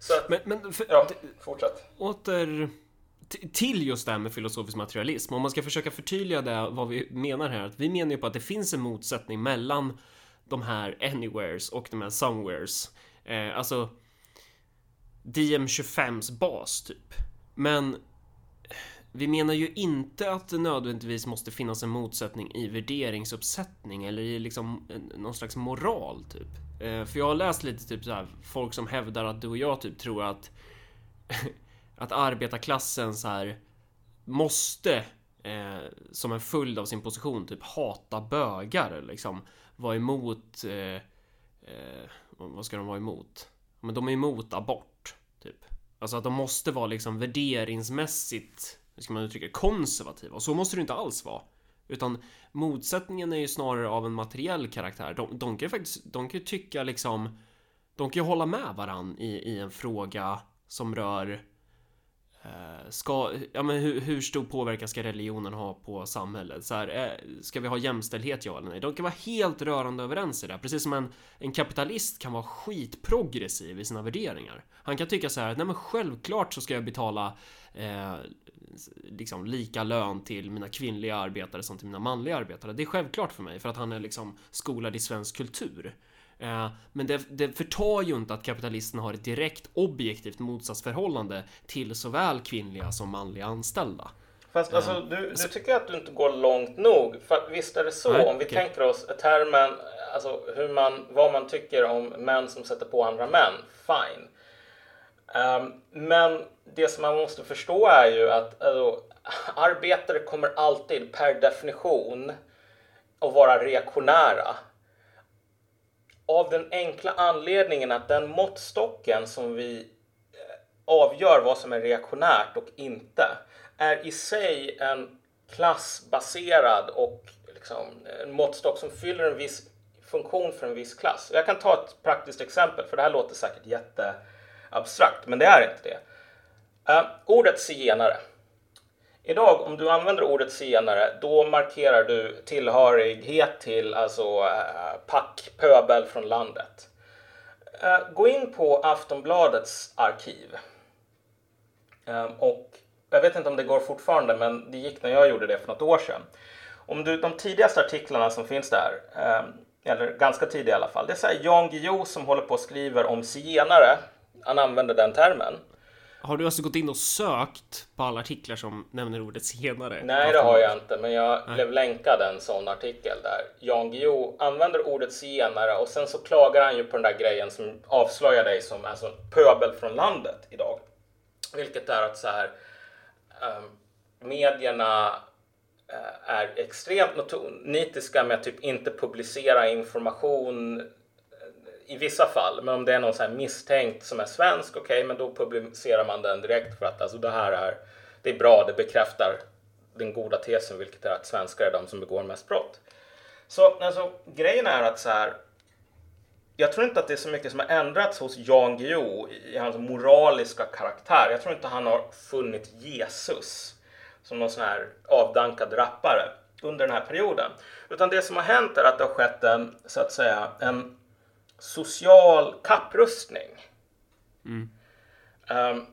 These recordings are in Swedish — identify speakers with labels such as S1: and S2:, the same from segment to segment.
S1: Så att,
S2: Men, men för,
S1: ja, fortsätt.
S2: åter till just det här med filosofisk materialism. Om man ska försöka förtydliga det, vad vi menar här. Att vi menar ju på att det finns en motsättning mellan de här anywheres och de här somewheres. Eh, alltså DM25s bas typ. Men vi menar ju inte att det nödvändigtvis måste finnas en motsättning i värderingsuppsättning eller i liksom någon slags moral typ. Eh, för jag har läst lite typ så här folk som hävdar att du och jag typ tror att att arbetarklassen så här måste eh, som en följd av sin position typ hata bögar liksom vara emot eh, eh, vad ska de vara emot? Men de är emot abort typ. Alltså att de måste vara liksom värderingsmässigt hur ska man uttrycka det, konservativa och så måste det inte alls vara. Utan motsättningen är ju snarare av en materiell karaktär. De, de kan ju faktiskt, de kan ju tycka liksom de kan ju hålla med varann i, i en fråga som rör Eh, ska, ja men hur, hur stor påverkan ska religionen ha på samhället? Så här, eh, ska vi ha jämställdhet ja eller nej? De kan vara helt rörande överens i det, precis som en, en kapitalist kan vara skitprogressiv i sina värderingar. Han kan tycka så här, nej men självklart så ska jag betala eh, liksom lika lön till mina kvinnliga arbetare som till mina manliga arbetare. Det är självklart för mig för att han är liksom skolad i svensk kultur. Eh, Men det, det förtar ju inte att kapitalisten har ett direkt objektivt motsatsförhållande till såväl kvinnliga som manliga anställda.
S1: Fast alltså, du, du tycker att du inte går långt nog. För visst är det så,
S2: Nej,
S1: om vi
S2: okej.
S1: tänker oss termen, alltså hur man, vad man tycker om män som sätter på andra män, fine. Ehm, men det som man måste förstå är ju att alltså, arbetare kommer alltid per definition att vara reaktionära. Av den enkla anledningen att den måttstocken som vi eh, avgör vad som är reaktionärt och inte är i sig en klassbaserad och liksom en måttstock som fyller en viss funktion för en viss klass. Jag kan ta ett praktiskt exempel, för det här låter säkert jätteabstrakt, men det är inte det. Uh, ordet zigenare. Idag, om du använder ordet zigenare, då markerar du tillhörighet till alltså eh, pack, pöbel från landet. Eh, gå in på Aftonbladets arkiv. Ehm, och jag vet inte om det går fortfarande, men det gick när jag gjorde det för något år sedan. Om du, de tidigaste artiklarna som finns där, ehm, eller ganska tidiga i alla fall, det är så här Jan Guillou som håller på och skriver om zigenare. Han använder den termen.
S2: Har du alltså gått in och sökt på alla artiklar som nämner ordet senare?
S1: Nej, det har jag inte, men jag blev länkad en sån artikel där Jan Guillou använder ordet zigenare och sen så klagar han ju på den där grejen som avslöjar dig som alltså, pöbel från landet idag. Vilket är att så här ehm, medierna eh, är extremt nitiska med att typ inte publicera information i vissa fall, men om det är någon så här misstänkt som är svensk, okej, men då publicerar man den direkt för att alltså det här är, det är bra, det bekräftar den goda tesen, vilket är att svenskar är de som begår mest brott. Så alltså, grejen är att så här, jag tror inte att det är så mycket som har ändrats hos Jan Guillou i hans moraliska karaktär. Jag tror inte han har funnit Jesus som någon sån här avdankad rappare under den här perioden. Utan det som har hänt är att det har skett en, så att säga, en social kapprustning. Um,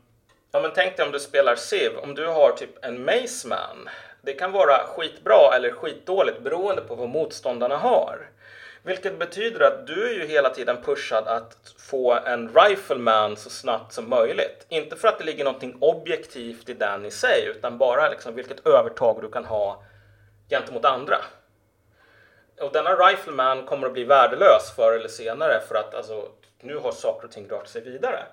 S1: ja, men tänk dig om du spelar Civ, om du har typ en Maceman. Det kan vara skitbra eller skitdåligt beroende på vad motståndarna har. Vilket betyder att du är ju hela tiden pushad att få en rifleman så snabbt som möjligt. Inte för att det ligger någonting objektivt i den i sig, utan bara liksom vilket övertag du kan ha gentemot andra. Och denna rifleman kommer att bli värdelös förr eller senare för att alltså, nu har saker och ting rört sig vidare.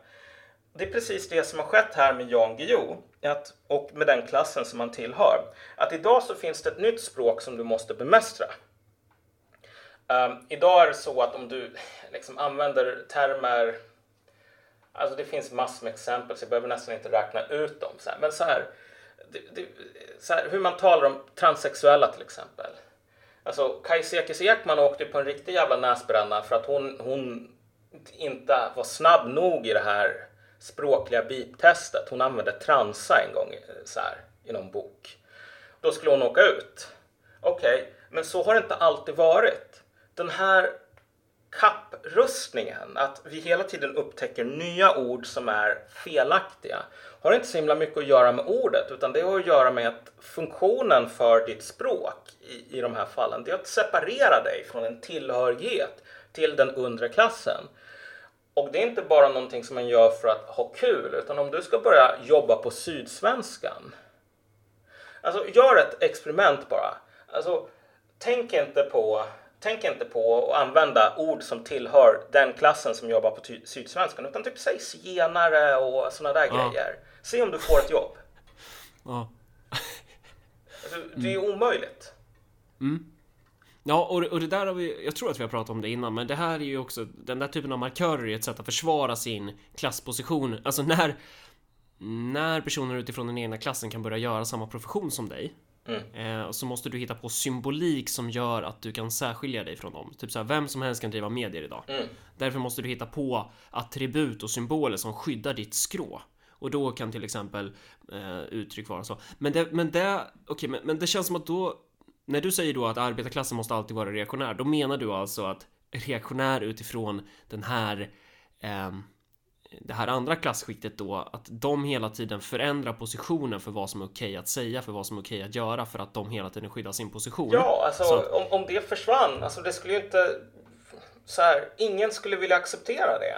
S1: Det är precis det som har skett här med Jan Guillou att, och med den klassen som han tillhör. Att idag så finns det ett nytt språk som du måste bemästra. Um, idag är det så att om du liksom använder termer Alltså det finns massor med exempel så jag behöver nästan inte räkna ut dem. Så här. Men så här, det, det, så här, hur man talar om transsexuella till exempel. Alltså Kajsa Ekman åkte på en riktig jävla näsbränna för att hon, hon inte var snabb nog i det här språkliga biptestet. Hon använde transa en gång så här, i någon bok. Då skulle hon åka ut. Okej, men så har det inte alltid varit. Den här kapprustningen, att vi hela tiden upptäcker nya ord som är felaktiga, har inte så himla mycket att göra med ordet, utan det har att göra med att funktionen för ditt språk i, i de här fallen, det är att separera dig från en tillhörighet till den undre klassen. Och det är inte bara någonting som man gör för att ha kul, utan om du ska börja jobba på Sydsvenskan. Alltså, gör ett experiment bara. Alltså, tänk inte på tänk inte på att använda ord som tillhör den klassen som jobbar på Sydsvenskan, utan typ säg zigenare och sådana där ja. grejer. Se om du får ett jobb. Ja. Alltså, det är ju omöjligt.
S2: Mm. Ja, och, och det där har vi, jag tror att vi har pratat om det innan, men det här är ju också, den där typen av markörer är ett sätt att försvara sin klassposition. Alltså när, när personer utifrån den egna klassen kan börja göra samma profession som dig, Mm. Eh, så måste du hitta på symbolik som gör att du kan särskilja dig från dem. Typ såhär, vem som helst kan driva medier idag. Mm. Därför måste du hitta på attribut och symboler som skyddar ditt skrå. Och då kan till exempel eh, uttryck vara så. Men det, men det, okay, men, men det känns som att då, när du säger då att arbetarklassen måste alltid vara reaktionär, då menar du alltså att reaktionär utifrån den här eh, det här andra klasskiktet då, att de hela tiden förändrar positionen för vad som är okej att säga, för vad som är okej att göra, för att de hela tiden skyddar sin position.
S1: Ja, alltså så... om, om det försvann, alltså det skulle ju inte... Så här, ingen skulle vilja acceptera det.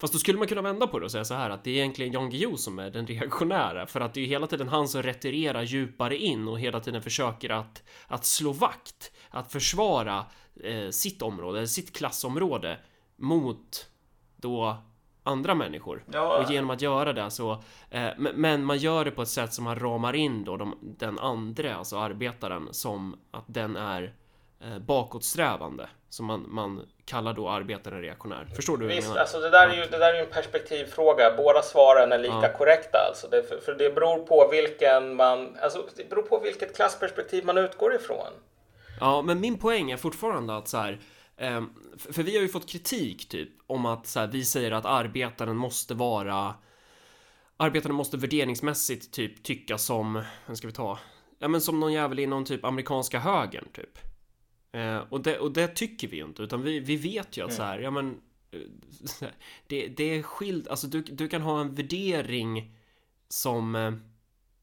S2: Fast då skulle man kunna vända på det och säga så här att det är egentligen Jan Guillou som är den reaktionära för att det är hela tiden han som retirerar djupare in och hela tiden försöker att, att slå vakt, att försvara eh, sitt område, sitt klassområde mot då andra människor. Ja. Och genom att göra det så, eh, men man gör det på ett sätt som man ramar in då de, den andra, alltså arbetaren, som att den är eh, bakåtsträvande. Som man, man kallar då arbetaren reaktionär. Förstår du?
S1: Visst, alltså det där är ju, det där är ju en perspektivfråga. Båda svaren är lika ja. korrekta alltså. Det, för, för, det beror på vilken man, alltså det beror på vilket klassperspektiv man utgår ifrån.
S2: Ja, men min poäng är fortfarande att så här, Ehm, för vi har ju fått kritik typ om att så här, vi säger att arbetaren måste vara Arbetaren måste värderingsmässigt typ tycka som, vem ska vi ta? Ja men som någon jävel inom typ amerikanska högern typ. Eh, och, det, och det tycker vi ju inte, utan vi, vi vet ju att så här, ja men eh, det, det är skilt, alltså du, du kan ha en värdering som eh,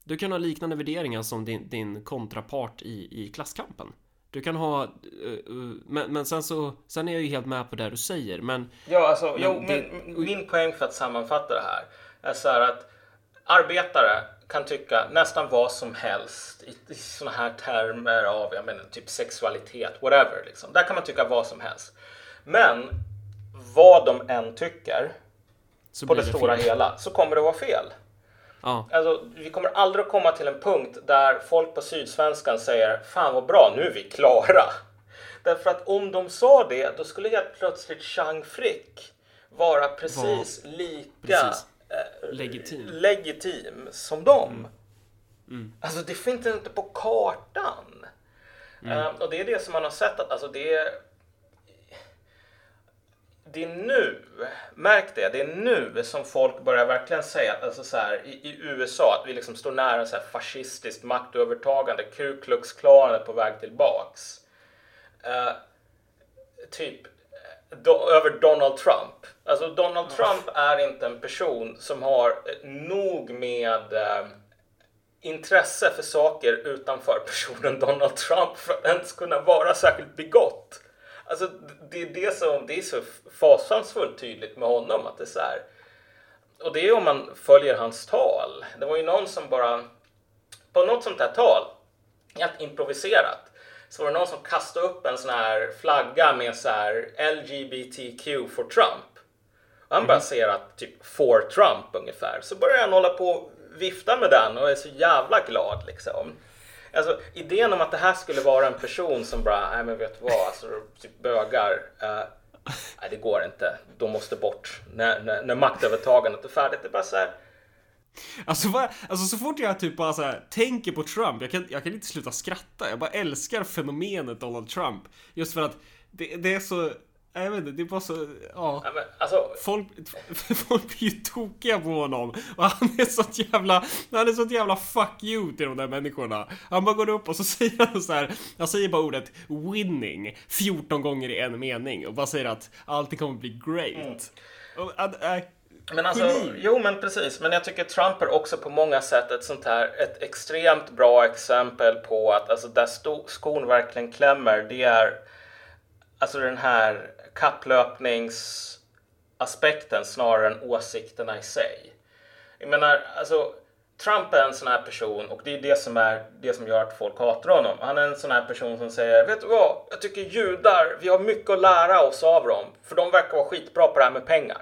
S2: Du kan ha liknande värderingar som din, din kontrapart i, i klasskampen. Du kan ha, uh, men, men sen så, sen är jag ju helt med på det du säger, men...
S1: Ja, alltså, men, jo, det, men min poäng för att sammanfatta det här är så här att arbetare kan tycka nästan vad som helst i, i sådana här termer av, jag menar, typ sexualitet, whatever, liksom. Där kan man tycka vad som helst. Men vad de än tycker, så på det, det stora fel. hela, så kommer det vara fel. Ja. Alltså, vi kommer aldrig att komma till en punkt där folk på Sydsvenskan säger Fan vad bra, nu är vi klara. Därför att om de sa det, då skulle helt plötsligt Chang Frick vara precis Var, lika precis.
S2: Legitim.
S1: legitim som dem. Mm. Mm. Alltså det finns inte på kartan. Mm. Uh, och det är det som man har sett att alltså det är det är nu, märk det, det är nu som folk börjar verkligen säga alltså så här, i, i, USA att vi liksom står nära så här fascistiskt maktövertagande, Ku Klux Klan är på väg tillbaks. Uh, typ do, över Donald Trump. Alltså Donald Trump är inte en person som har nog med uh, intresse för saker utanför personen Donald Trump för att ens kunna vara särskilt bigott. Alltså, det är det som det är så fasansfullt tydligt med honom att det är så här. Och det är om man följer hans tal. Det var ju någon som bara på något sånt här tal, helt improviserat, så var det någon som kastade upp en sån här flagga med så här LGBTQ for Trump. Och han bara mm. ser att typ for Trump ungefär. Så börjar han hålla på och vifta med den och är så jävla glad liksom. Alltså idén om att det här skulle vara en person som bara, nej men vet du vad, alltså typ bögar. Uh, nej det går inte, de måste bort. När, när, när maktövertagandet är färdigt, det är bara så här.
S2: Alltså, vad, alltså så fort jag typ bara så här, tänker på Trump, jag kan, jag kan inte sluta skratta. Jag bara älskar fenomenet Donald Trump. Just för att det, det är så Jag vet inte, det är bara så... Ja.
S1: Ja, men, alltså,
S2: Folk, folk blir ju tokiga på honom. Och han är sånt jävla... Han är sånt jävla fuck you till de där människorna. Han bara går upp och så säger han så här. Han säger bara ordet winning 14 gånger i en mening. Och bara säger att allting kommer bli great. Och, att, äh,
S1: Men alltså,
S2: Geni.
S1: jo men precis. Men jag tycker Trump är också på många sätt ett sånt här, ett extremt bra exempel på att alltså där skon verkligen klämmer, det är alltså den här kapplöpningsaspekten snarare än åsikterna i sig. Jag menar, alltså Trump är en sån här person och det är det som är det som gör att folk hatar honom. Han är en sån här person som säger, vet du vad? Jag tycker judar, vi har mycket att lära oss av dem. För de verkar vara skitbra på det här med pengar.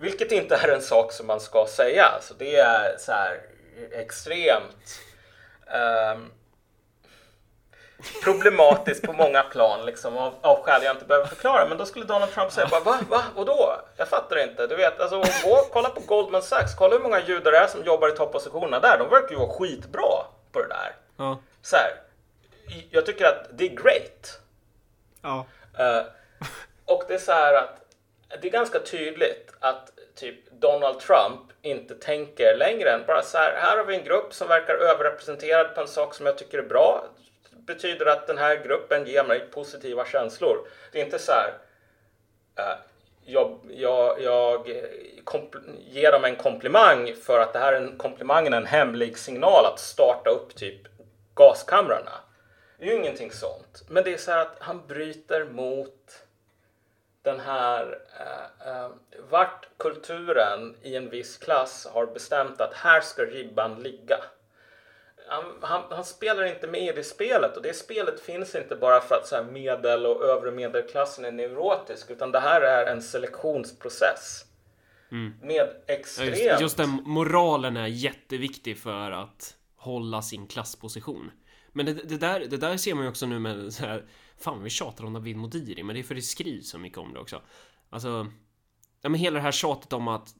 S1: Vilket inte är en sak som man ska säga. Alltså det är så här extremt ehm, problematiskt på många plan liksom, av, av skäl jag inte behöver förklara. Men då skulle Donald Trump säga bara, va? Va? Och då? Jag fattar inte. Du vet, alltså, gå, kolla på Goldman Sachs. Kolla hur många judar det är som jobbar i toppositionerna där. De verkar ju vara skitbra på det där.
S2: ja.
S1: Så här, jag tycker att det är great.
S2: Ja.
S1: Eh, och det är så här att det är ganska tydligt att typ Donald Trump inte tänker längre än bara så här. Här har vi en grupp som verkar överrepresenterad på en sak som jag tycker är bra. Det betyder att den här gruppen ger mig positiva känslor. Det är inte så här. Eh, jag, jag, jag ger dem en komplimang för att det här är en komplimangen är en hemlig signal att starta upp typ gaskamrarna. Det är ju ingenting sånt. Men det är så här att han bryter mot den här eh, eh, vart kulturen i en viss klass har bestämt att här ska ribban ligga. Han, han, han spelar inte med i det spelet och det spelet finns inte bara för att så här medel och övre medelklassen är neurotisk utan det här är en selektionsprocess. Med
S2: Ja,
S1: extremt...
S2: Just, just den moralen är jätteviktig för att hålla sin klassposition. Men det, det, där, det där ser man ju också nu med så här, Fan vi tjatar om Navid Modiri, men det är för det skrivs så mycket om det också. Alltså, ja men hela det här tjatet om att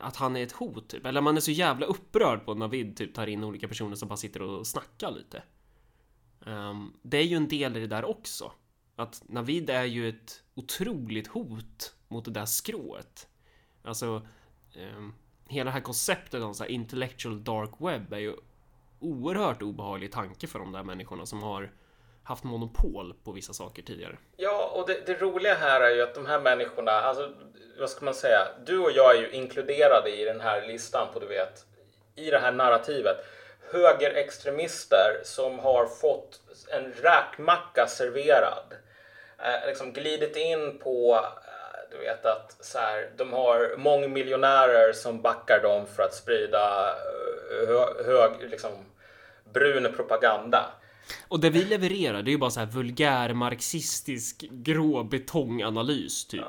S2: att han är ett hot typ. Eller man är så jävla upprörd på att Navid typ tar in olika personer som bara sitter och snackar lite. Um, det är ju en del i det där också. Att Navid är ju ett otroligt hot mot det där skrået. Alltså, um, hela det här konceptet om så här intellectual dark web är ju oerhört obehaglig tanke för de där människorna som har haft monopol på vissa saker tidigare.
S1: Ja, och det, det roliga här är ju att de här människorna, alltså vad ska man säga, du och jag är ju inkluderade i den här listan på, du vet, i det här narrativet. Högerextremister som har fått en räkmacka serverad. Eh, liksom glidit in på, eh, du vet att så här, de har mångmiljonärer som backar dem för att sprida eh, hög, liksom brun propaganda.
S2: Och det vi levererar, det är ju bara så här vulgär marxistisk grå betonganalys typ.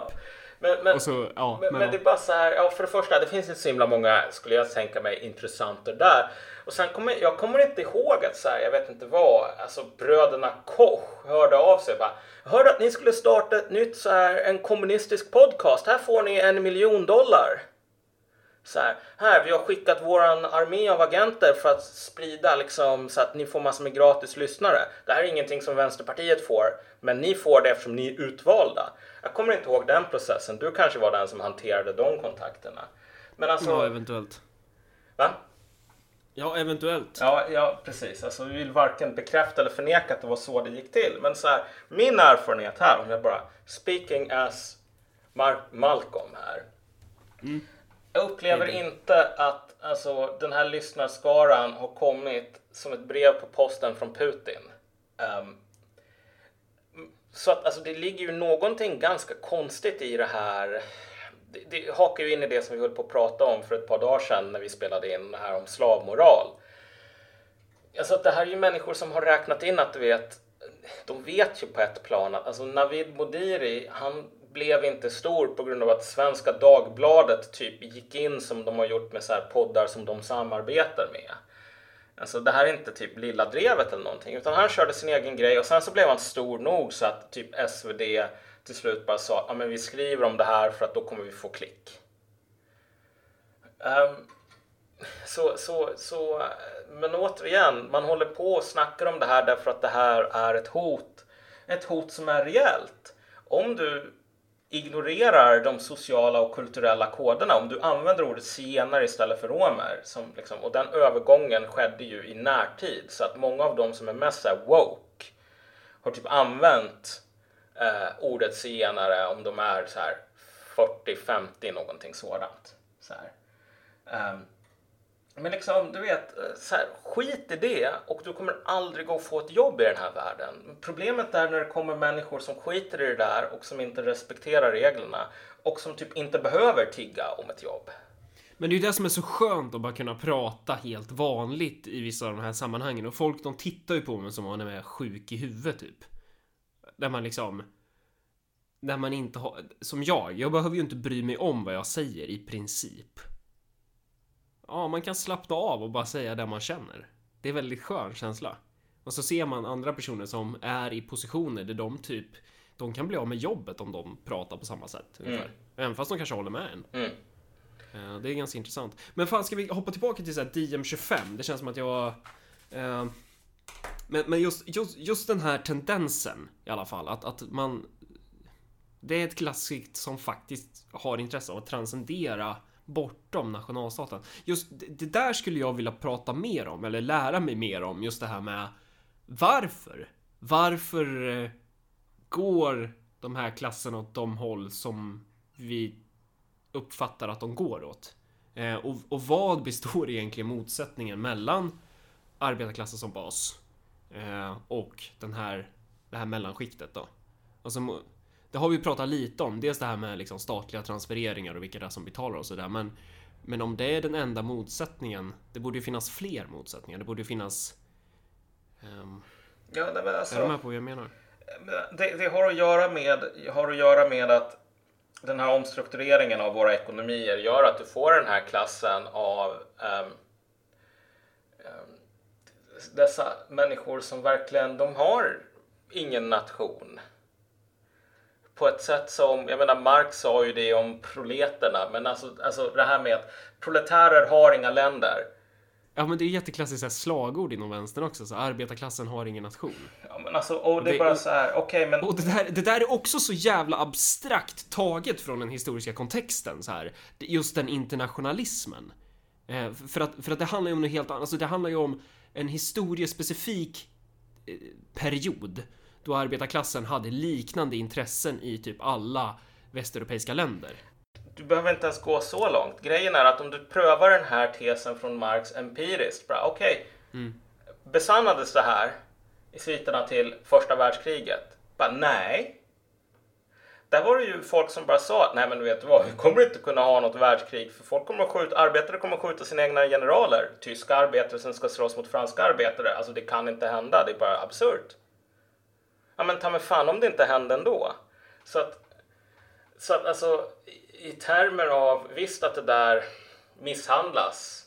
S1: Men, men,
S2: Och så, ja,
S1: men,
S2: men,
S1: men det är bara så här, ja för det första, det finns inte så himla många, skulle jag tänka mig, intressenter där. Och sen kommer, jag kommer inte ihåg att så här, jag vet inte vad, alltså bröderna Koch hörde av sig bara. Jag hörde att ni skulle starta ett nytt så här, en kommunistisk podcast. Här får ni en miljon dollar. Så här, här, vi har skickat våran armé av agenter för att sprida liksom så att ni får massor med gratis lyssnare. Det här är ingenting som Vänsterpartiet får, men ni får det eftersom ni är utvalda. Jag kommer inte ihåg den processen. Du kanske var den som hanterade de kontakterna. Men alltså,
S2: ja, eventuellt.
S1: va?
S2: Ja, eventuellt.
S1: Ja, ja, precis. Alltså, vi vill varken bekräfta eller förneka att det var så det gick till. Men så här, min erfarenhet här, om jag bara speaking as Mar- Malcolm här. Jag upplever inte att alltså, den här lyssnarskaran har kommit som ett brev på posten från Putin. Ehm, så att alltså, det ligger ju någonting ganska konstigt i det här. Det, det hakar ju in i det som vi höll på att prata om för ett par dagar sedan när vi spelade in det här om slavmoral. Alltså att det här är ju människor som har räknat in att du vet, de vet ju på ett plan att alltså Navid Modiri, han blev inte stor på grund av att Svenska Dagbladet typ gick in som de har gjort med så här poddar som de samarbetar med. Alltså det här är inte typ Lilla Drevet eller någonting utan han körde sin egen grej och sen så blev han stor nog så att typ SvD till slut bara sa ja men vi skriver om det här för att då kommer vi få klick. Um, så, så, så, men återigen, man håller på och snackar om det här därför att det här är ett hot ett hot som är reellt. Om du ignorerar de sociala och kulturella koderna, om du använder ordet zigenare istället för romer, som liksom, och den övergången skedde ju i närtid, så att många av de som är mest så woke har typ använt eh, ordet zigenare om de är så här 40-50 någonting sådant. Så här. Um, men liksom, du vet, eh, så här, skit i det och du kommer aldrig att få ett jobb i den här världen. Problemet är när det kommer människor som skiter i det där och som inte respekterar reglerna och som typ inte behöver tigga om ett jobb.
S2: Men det är ju det som är så skönt att bara kunna prata helt vanligt i vissa av de här sammanhangen och folk de tittar ju på mig som om man är sjuk i huvudet typ. Där man liksom där man inte har, som jag, jag behöver ju inte bry mig om vad jag säger i princip. Ja, man kan slappna av och bara säga det man känner. Det är väldigt skön känsla. Och så ser man andra personer som är i positioner där de typ, de kan bli av med jobbet om de pratar på samma sätt. Ungefär. Mm. Även fast de kanske håller med en. Mm. Uh, det är ganska intressant. Men fan, ska vi hoppa tillbaka till så här DM25? Det känns som att jag... Uh, men, men just, just, just den här tendensen i alla fall, att, att man det är ett klassiskt som faktiskt har intresse av att transcendera bortom nationalstaten. Just det där skulle jag vilja prata mer om, eller lära mig mer om, just det här med varför? Varför eh, går de här klasserna åt de håll som vi uppfattar att de går åt? Eh, och, och vad består egentligen motsättningen mellan arbetarklassen som bas eh, och den här, det här mellanskiktet då? Alltså det har vi pratat lite om, dels det här med liksom statliga transfereringar och vilka det är som betalar och sådär, men men om det är den enda motsättningen, det borde ju finnas fler motsättningar. Det borde ju finnas... Um,
S1: ja, men alltså,
S2: är du med på vad jag menar?
S1: Det, det, har, att göra med, har att göra med att den här omstruktureringen av våra ekonomier gör att du får den här klassen av um, um, dessa människor som verkligen, de har ingen nation på ett sätt som, jag menar Marx sa ju det om proleterna, men alltså, alltså det här med att proletärer har inga länder.
S2: Ja men det är jätteklassiskt slagord inom vänstern också, så arbetarklassen har ingen nation.
S1: Ja men alltså, och det är bara så här, okej okay, men...
S2: Och det där, det där är också så jävla abstrakt taget från den historiska kontexten så här. Just den internationalismen. Eh, för, att, för att det handlar ju om något helt annat, alltså det handlar ju om en historiespecifik eh, period då arbetarklassen hade liknande intressen i typ alla västeuropeiska länder.
S1: Du behöver inte ens gå så långt. Grejen är att om du prövar den här tesen från Marx empiriskt, okej, okay, mm. besannades det här i sviterna till första världskriget? Bara, nej. Där var det ju folk som bara sa att nej men vet du vad, vi kommer inte kunna ha något världskrig för folk kommer att skjuta, arbetare kommer att skjuta sina egna generaler. Tyska arbetare som ska slåss mot franska arbetare. Alltså det kan inte hända, det är bara absurt ja men ta mig fan om det inte hände ändå. Så att, så att alltså i termer av visst att det där misshandlas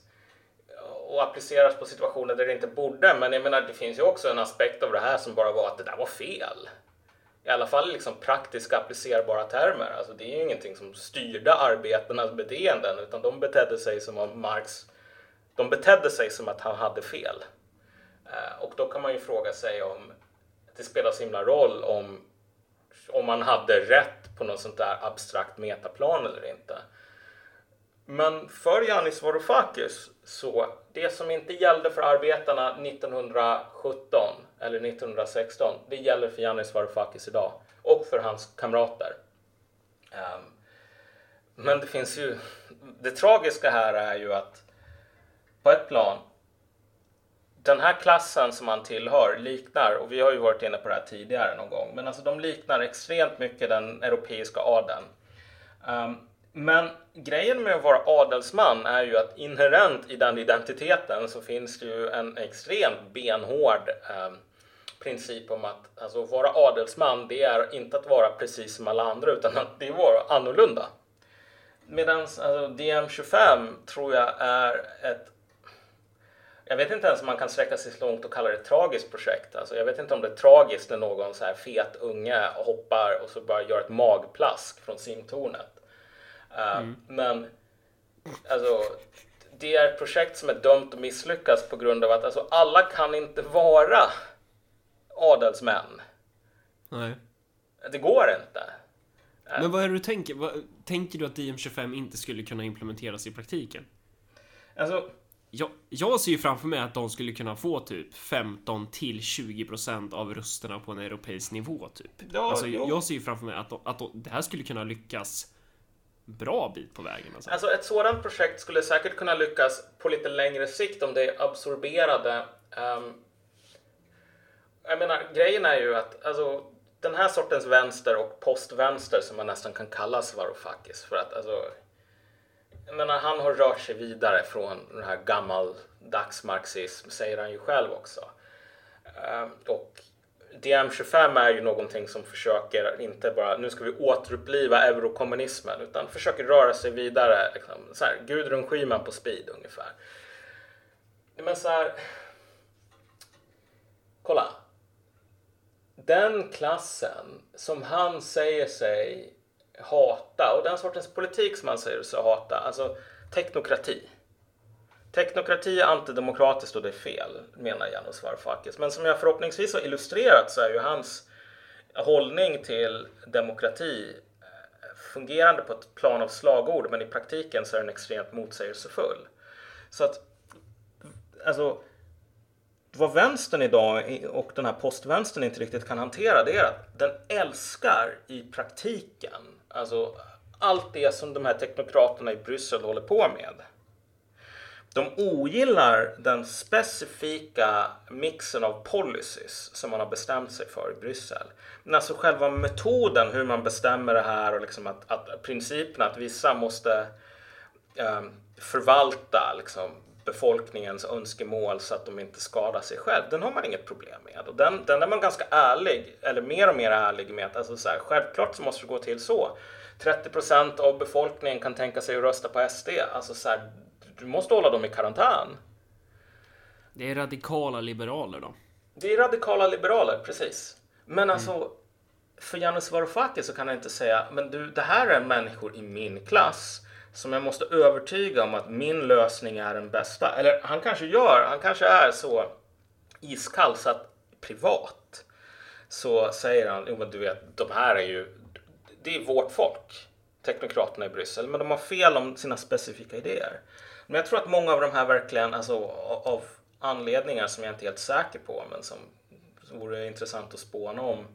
S1: och appliceras på situationer där det inte borde. Men jag menar, det finns ju också en aspekt av det här som bara var att det där var fel. I alla fall liksom praktiska applicerbara termer. Alltså det är ju ingenting som styrde arbetarnas beteenden utan de betedde sig som om Marx de betedde sig som att han hade fel. Eh, och då kan man ju fråga sig om det spelar så himla roll om, om man hade rätt på något sånt där abstrakt metaplan eller inte. Men för Yanis Varoufakis så det som inte gällde för arbetarna 1917 eller 1916, det gäller för Yanis Varoufakis idag och för hans kamrater. Um, men det finns ju, det tragiska här är ju att på ett plan den här klassen som han tillhör liknar, och vi har ju varit inne på det här tidigare någon gång, men alltså de liknar extremt mycket den europeiska adeln. Um, men grejen med att vara adelsman är ju att inherent i den identiteten så finns det ju en extremt benhård um, princip om att alltså, vara adelsman, det är inte att vara precis som alla andra utan att det är att vara annorlunda. Medan alltså, DM25 tror jag är ett jag vet inte ens om man kan sträcka sig så långt och kalla det ett tragiskt projekt. Alltså, jag vet inte om det är tragiskt när någon så här fet unge hoppar och så bara gör ett magplask från simtornet. Uh, mm. Men alltså, det är ett projekt som är dömt att misslyckas på grund av att alltså, alla kan inte vara adelsmän.
S2: Nej.
S1: Det går inte.
S2: Men vad är det du tänker? Vad, tänker du att DM25 inte skulle kunna implementeras i praktiken?
S1: Alltså,
S2: Jag, jag ser ju framför mig att de skulle kunna få typ 15 till 20 procent av rösterna på en europeisk nivå typ.
S1: Ja,
S2: alltså,
S1: jo.
S2: jag ser ju framför mig att, de, att de, det här skulle kunna lyckas bra bit på vägen. Alltså.
S1: Alltså ett sådant projekt skulle säkert kunna lyckas på lite längre sikt om det är absorberade. ehm, jag menar, grejen är ju att alltså, den här sortens vänster och postvänster som man nästan kan kalla Varoufakis för att alltså, jag menar, han har rört sig vidare från den här gammaldags marxism, säger han ju själv också. Ehm, och DM25 är ju någonting som försöker inte bara nu ska vi återuppliva eurokommunismen utan försöker röra sig vidare. Liksom, så här, Gudrun Schyman på speed ungefär. Men så här. Kolla. Den klassen som han säger sig hata och den sortens politik som han säger sig hata, alltså teknokrati. Teknokrati är antidemokratiskt och det är fel, menar Janos Varoufakis. Men som jag förhoppningsvis har illustrerat så är ju hans hållning till demokrati eh, fungerande på ett plan av slagord, men i praktiken så är den extremt motsägelsefull. Så att, alltså, vad vänstern idag och den här postvänstern inte riktigt kan hantera det är att den älskar i praktiken alltså allt det som de här teknokraterna i Bryssel håller på med. De ogillar den specifika mixen av policies som man har bestämt sig för i Bryssel. Men alltså själva metoden hur man bestämmer det här och liksom att, att principen att vissa måste um, förvalta liksom, befolkningens önskemål så att de inte skadar sig själv. Den har man inget problem med. Och den, den är man ganska ärlig, eller mer och mer ärlig med. att, Alltså så här, självklart så måste det gå till så. 30 procent av befolkningen kan tänka sig att rösta på SD. Alltså så här, du måste hålla dem i karantän.
S2: Det är radikala liberaler då.
S1: Det är radikala liberaler, precis. Men alltså, för Janusz Varoufakis så kan jag inte säga, men du, det här är människor i min klass som jag måste övertyga om att min lösning är den bästa. Eller han kanske gör, han kanske är så iskall så att privat så säger han, jo men du vet, de här är ju, det är vårt folk, teknokraterna i Bryssel, men de har fel om sina specifika idéer. Men jag tror att många av de här verkligen, alltså av anledningar som jag inte är helt säker på, men som, vore intressant att spåna om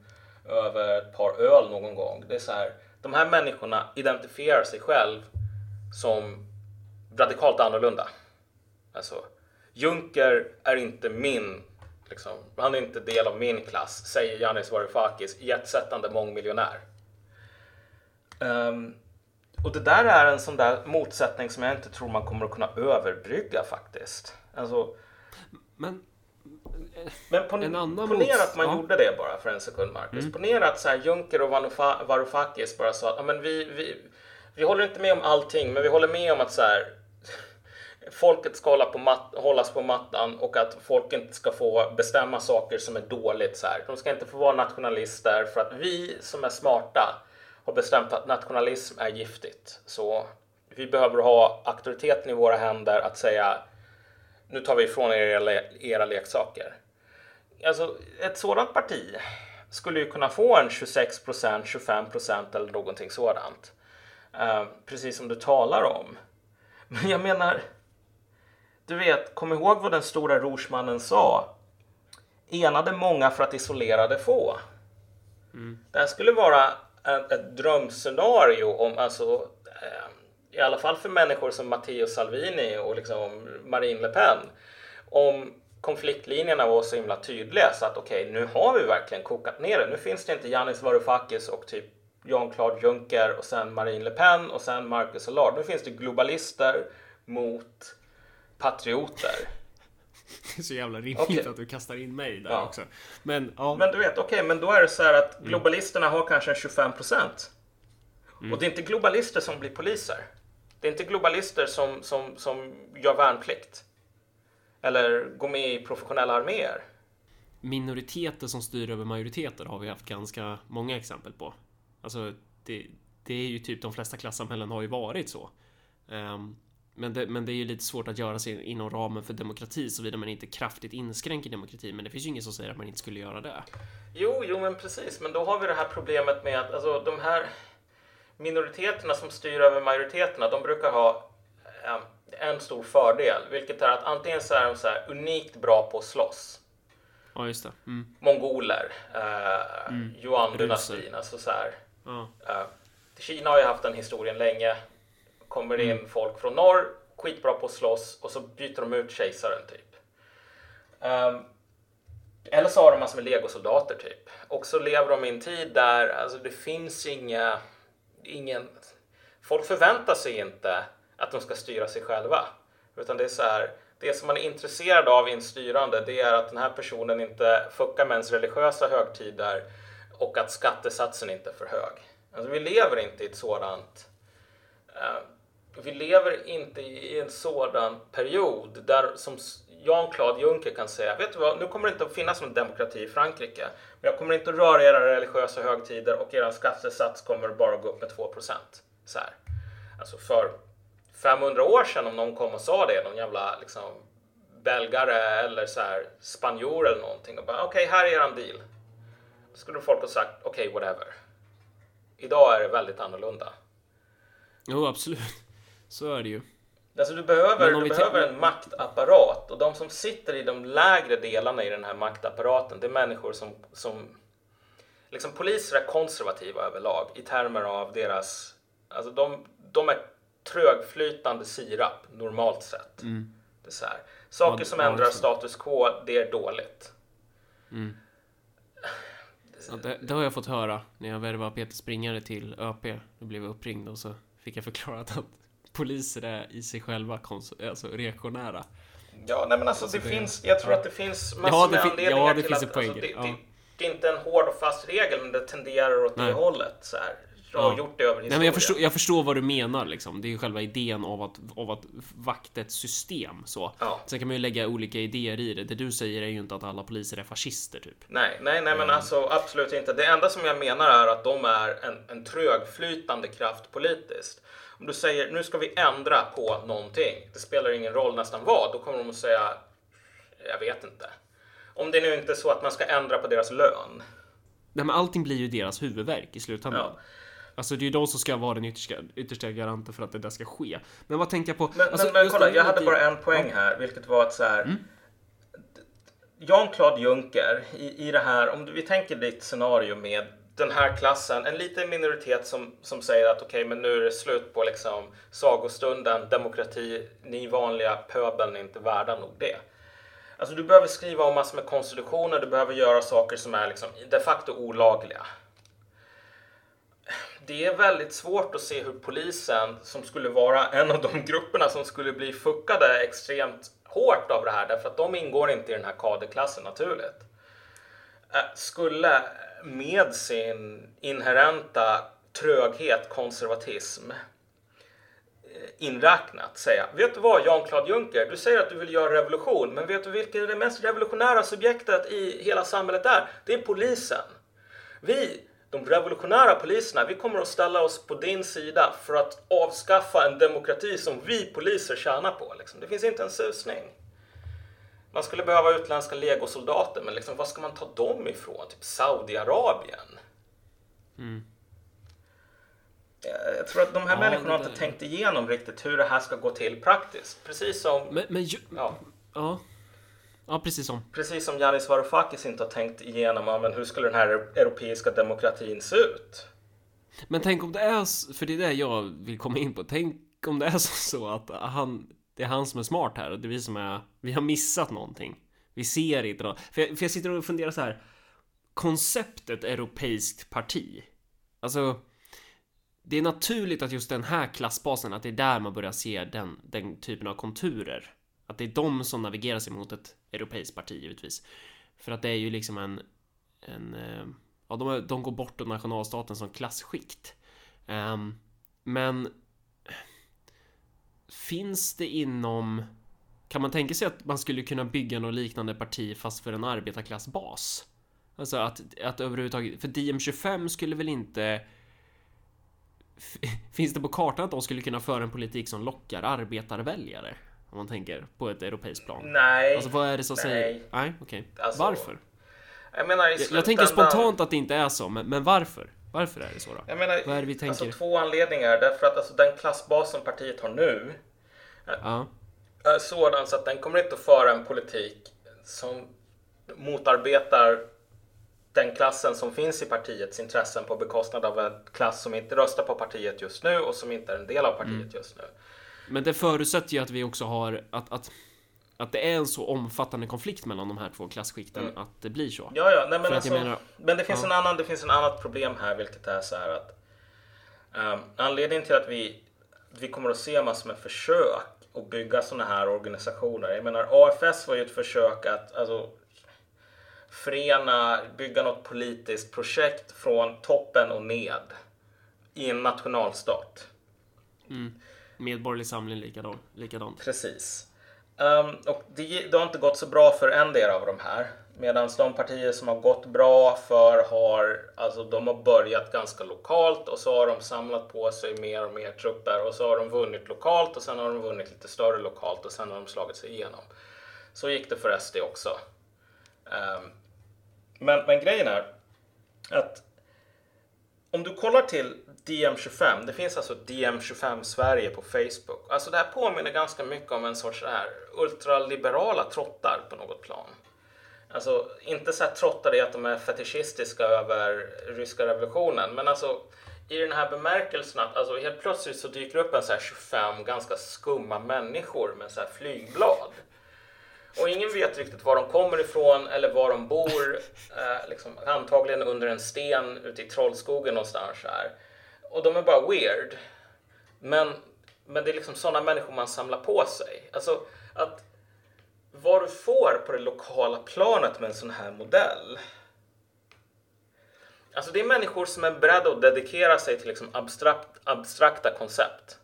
S1: över ett par öl någon gång. Det är så här, de här människorna identifierar sig själv som radikalt annorlunda. Alltså, Juncker är inte min, liksom, han är inte del av min klass, säger Yanis Varoufakis, jetsättande mångmiljonär. Ehm, och det där är en sån där motsättning som jag inte tror man kommer att kunna överbrygga faktiskt. Alltså,
S2: Men
S1: men pon-
S2: En annan
S1: ponera
S2: mots-
S1: att man
S2: ja.
S1: gjorde det bara för en sekund, Marcus. Ponera att så här, Juncker och Varoufa- Varoufakis bara sa att "Ja, men vi, vi, vi håller inte med om allting, men vi håller med om att så här, folket ska hålla på mat- hållas på mattan och att folk inte ska få bestämma saker som är dåligt. Så här. De ska inte få vara nationalister för att vi som är smarta har bestämt att nationalism är giftigt. Så vi behöver ha auktoriteten i våra händer att säga nu tar vi ifrån er era, le- era leksaker. Alltså, ett sådant parti skulle ju kunna få en 26 procent, 25 procent eller någonting sådant. Eh, precis som du talar om. Men jag menar, du vet, kom ihåg vad den stora rorsmannen sa. Enade många för att isolerade få. Det här skulle vara ett, ett drömscenario om, alltså, eh, i alla fall för människor som Matteo Salvini och liksom Marine Le Pen, om konfliktlinjerna var så himla tydliga så att okej, nu har vi verkligen kokat ner det. Nu finns det inte Yanis Varoufakis och typ Jean-Claude Juncker och sen Marine Le Pen och sen Marcus Allard. Nu finns det globalister mot patrioter.
S2: det är så jävla rimligt
S1: Okej.
S2: att du kastar in mig där
S1: Ja.
S2: också. Men ja,
S1: Men du vet, okej, men då är det så här att globalisterna har kanske en 25 procent. Och det är inte globalister som blir poliser. Det är inte globalister som, som, som gör värnplikt. Eller går med i professionella arméer.
S2: minoriteter som styr över majoriteter har vi haft ganska många exempel på. Alltså, det, det är ju typ de flesta klassamhällen har ju varit så. Ehm, men det, men det är ju lite svårt att göra sig inom ramen för demokrati såvida man inte kraftigt inskränker demokrati. Men det finns ju ingen som säger att man inte skulle göra det.
S1: Jo, jo, men precis. Men då har vi det här problemet med att alltså, de här minoriteterna som styr över majoriteterna, de brukar ha eh, en stor fördel, vilket är att antingen så är de så här unikt bra på att slåss.
S2: Ja, just det. Mm.
S1: Mongoler, eh,
S2: Mm.
S1: Yuan-dynastin, alltså så här. Eh, Kina har ju haft den historien länge. Kommer det in folk från norr, skitbra på att slåss och så byter de ut kejsaren typ. Ehm, eller så har de massor med legosoldater typ. Och så lever de i en tid där alltså, det finns inga, ingen... Folk förväntar sig inte att de ska styra sig själva. Utan det är så här, det som man är intresserad av i en styrande det är att den här personen inte fuckar med ens religiösa högtider och att skattesatsen inte är för hög. Alltså, vi lever inte i ett sådant eh, vi lever inte i en sådan period där som Jean-Claude Juncker kan säga, vet du vad, nu kommer det inte att finnas någon demokrati i Frankrike, men jag kommer inte att röra era religiösa högtider och er skattesats kommer bara gå upp med 2% Så här. Alltså för 500 år sedan om någon kom och sa det, någon jävla liksom belgare eller så här spanjor eller någonting och bara okej, här är eran deal. Skulle folk ha sagt okej, whatever. Idag är det väldigt annorlunda.
S2: Jo, absolut. Så är det ju.
S1: Alltså du behöver, du behöver en maktapparat och de som sitter i de lägre delarna i den här maktapparaten det är människor som, som liksom poliser är konservativa överlag i termer av deras, alltså de, de är trögflytande sirap normalt sett. Det är. Saker
S2: Mm. Ja,
S1: som ändrar status quo, det är dåligt.
S2: Ja, det, det har jag fått höra när jag värvade Peter Springare till ÖP. Då blev jag uppringd och så fick jag förklarat att poliser är i sig själva kons- alltså reaktionära.
S1: Ja, nej men alltså det,
S2: det-
S1: finns, jag tror
S2: ja.
S1: att det finns massor
S2: Ja, det
S1: med
S2: fin-
S1: anledningar
S2: ja, det
S1: till
S2: finns
S1: att alltså, det,
S2: det,
S1: det, det är inte en hård och fast regel, men det tenderar åt det
S2: Nej.
S1: hållet. Så här.
S2: Ja.
S1: gjort det över historien.
S2: Nej, men jag förstår, jag förstår vad du menar liksom. Det är ju själva idén av att, av att vakta ett system så.
S1: Ja.
S2: Sen kan man ju lägga olika idéer i det. Det du säger är ju inte att alla poliser är fascister typ.
S1: Nej, nej, nej,
S2: Mm.
S1: men alltså absolut inte. Det enda som jag menar är att de är en, en trögflytande kraft politiskt. Om du säger nu ska vi ändra på någonting, det spelar ingen roll nästan vad, då kommer de att säga jag vet inte. Om det nu inte är så att man ska ändra på deras lön.
S2: Nej, men allting blir ju deras huvudverk i slutändan.
S1: Ja.
S2: Alltså det är ju de som ska vara den yttersta, yttersta garanten för att det där ska ske. Men vad tänkte jag på?
S1: Men,
S2: Alltså,
S1: men, men kolla, jag hade bara en poäng här, vilket var att så här.
S2: Mm.
S1: Jean-Claude Juncker i, i det här, om du- vi tänker ditt scenario med den här klassen, en liten minoritet som, som säger att okej, men nu är det slut på liksom sagostunden, demokrati, ni vanliga pöbeln är inte värda nog det. Alltså du behöver skriva om massor med konstitutioner, du behöver göra saker som är liksom de facto olagliga. Det är väldigt svårt att se hur polisen, som skulle vara en av de grupperna som skulle bli fuckade extremt hårt av det här, därför att de ingår inte i den här kaderklassen naturligt, eh, skulle med sin inherenta tröghet, konservatism, eh, inräknat säga, vet du vad Jan Claude Juncker, du säger att du vill göra revolution, men vet du vilket det mest revolutionära subjektet i hela samhället är? Det är polisen. Vi, de revolutionära poliserna, vi kommer att ställa oss på din sida för att avskaffa en demokrati som vi poliser tjänar på. Liksom. Det finns inte en susning. Man skulle behöva utländska legosoldater, men liksom, var ska man ta dem ifrån? Typ Saudiarabien? Jag- Jag tror att de här
S2: Ja,
S1: människorna har inte tänkt igenom riktigt hur det här ska gå till praktiskt. Precis som,
S2: Men, men ju,
S1: ja,
S2: ja. Ja, precis som.
S1: precis som Yanis Varoufakis inte har tänkt igenom men hur skulle den här europeiska demokratin se ut.
S2: Men tänk om det är, för det är det jag vill komma in på. Tänk om det är så, så att han, det är han som är smart här och det är vi som är, vi har missat någonting. Vi ser inte något. För jag, för jag sitter och funderar så här. Konceptet europeiskt parti. Alltså, det är naturligt att just den här klassbasen, att det är där man börjar se den, den typen av konturer. Att det är de som navigerar sig mot ett europeiskt parti givetvis. För att det är ju liksom en, en eh, ja, de, de går bortom nationalstaten som klassskikt. Um, men finns det inom kan man tänka sig att man skulle kunna bygga något liknande parti fast för en arbetarklassbas? Alltså att, att överhuvudtaget, för DM25 skulle väl inte finns det på kartan att de skulle kunna föra en politik som lockar arbetarväljare? Om man tänker på ett europeiskt plan.
S1: Nej.
S2: Alltså vad är det som
S1: Nej.
S2: säger... Nej, okej.
S1: Alltså,
S2: Varför?
S1: Jag menar
S2: Jag, jag tänker spontant att det inte är så, men, men varför? Varför är det så då?
S1: Jag menar,
S2: Vad är det vi tänker?
S1: Alltså två anledningar. Därför att alltså, den klassbas som partiet har nu
S2: Ja,
S1: är sådan så att den kommer inte att föra en politik som motarbetar den klassen som finns i partiets intressen på bekostnad av en klass som inte röstar på partiet just nu och som inte är en del av partiet
S2: Mm.
S1: just nu.
S2: Men det förutsätter ju att vi också har att, att, att det är en så omfattande konflikt mellan de här två klasskikten att det blir så.
S1: Ja, ja, nej, men, alltså,
S2: menar-
S1: men det finns
S2: Ja.
S1: en annan, det finns en annat problem här, vilket är så här att um, anledningen till att vi, vi kommer att se massor med försök att bygga sådana här organisationer. Jag menar, AFS var ju ett försök att alltså, förena, bygga något politiskt projekt från toppen och ned i en nationalstat.
S2: Medborgerlig samling likadan, likadant.
S1: Precis. Um, och det, det har inte gått så bra för en del av de här. Medan de partier som har gått bra för har, alltså de har börjat ganska lokalt och så har de samlat på sig mer och mer trupper och så har de vunnit lokalt och sen har de vunnit lite större lokalt och sen har de slagit sig igenom. Så gick det för SD också. Um, men, men grejen är att om du kollar till DM25, det finns alltså DM25 Sverige på Facebook. Alltså det här påminner ganska mycket om en sorts så här ultraliberala trottar på något plan. Alltså inte så här trottar i att de är fetischistiska över ryska revolutionen, men alltså i den här bemärkelsen att alltså helt plötsligt så dyker upp en så här 25 ganska skumma människor med så här flygblad. Och ingen vet riktigt var de kommer ifrån eller var de bor. Eh, liksom, antagligen under en sten ute i Trollskogen någonstans här. Och de är bara weird. Men, men det är liksom sådana människor man samlar på sig. Alltså att vad du får på det lokala planet med en sån här modell. Alltså det är människor som är beredda att dedikera sig till liksom abstrakt, abstrakta koncept.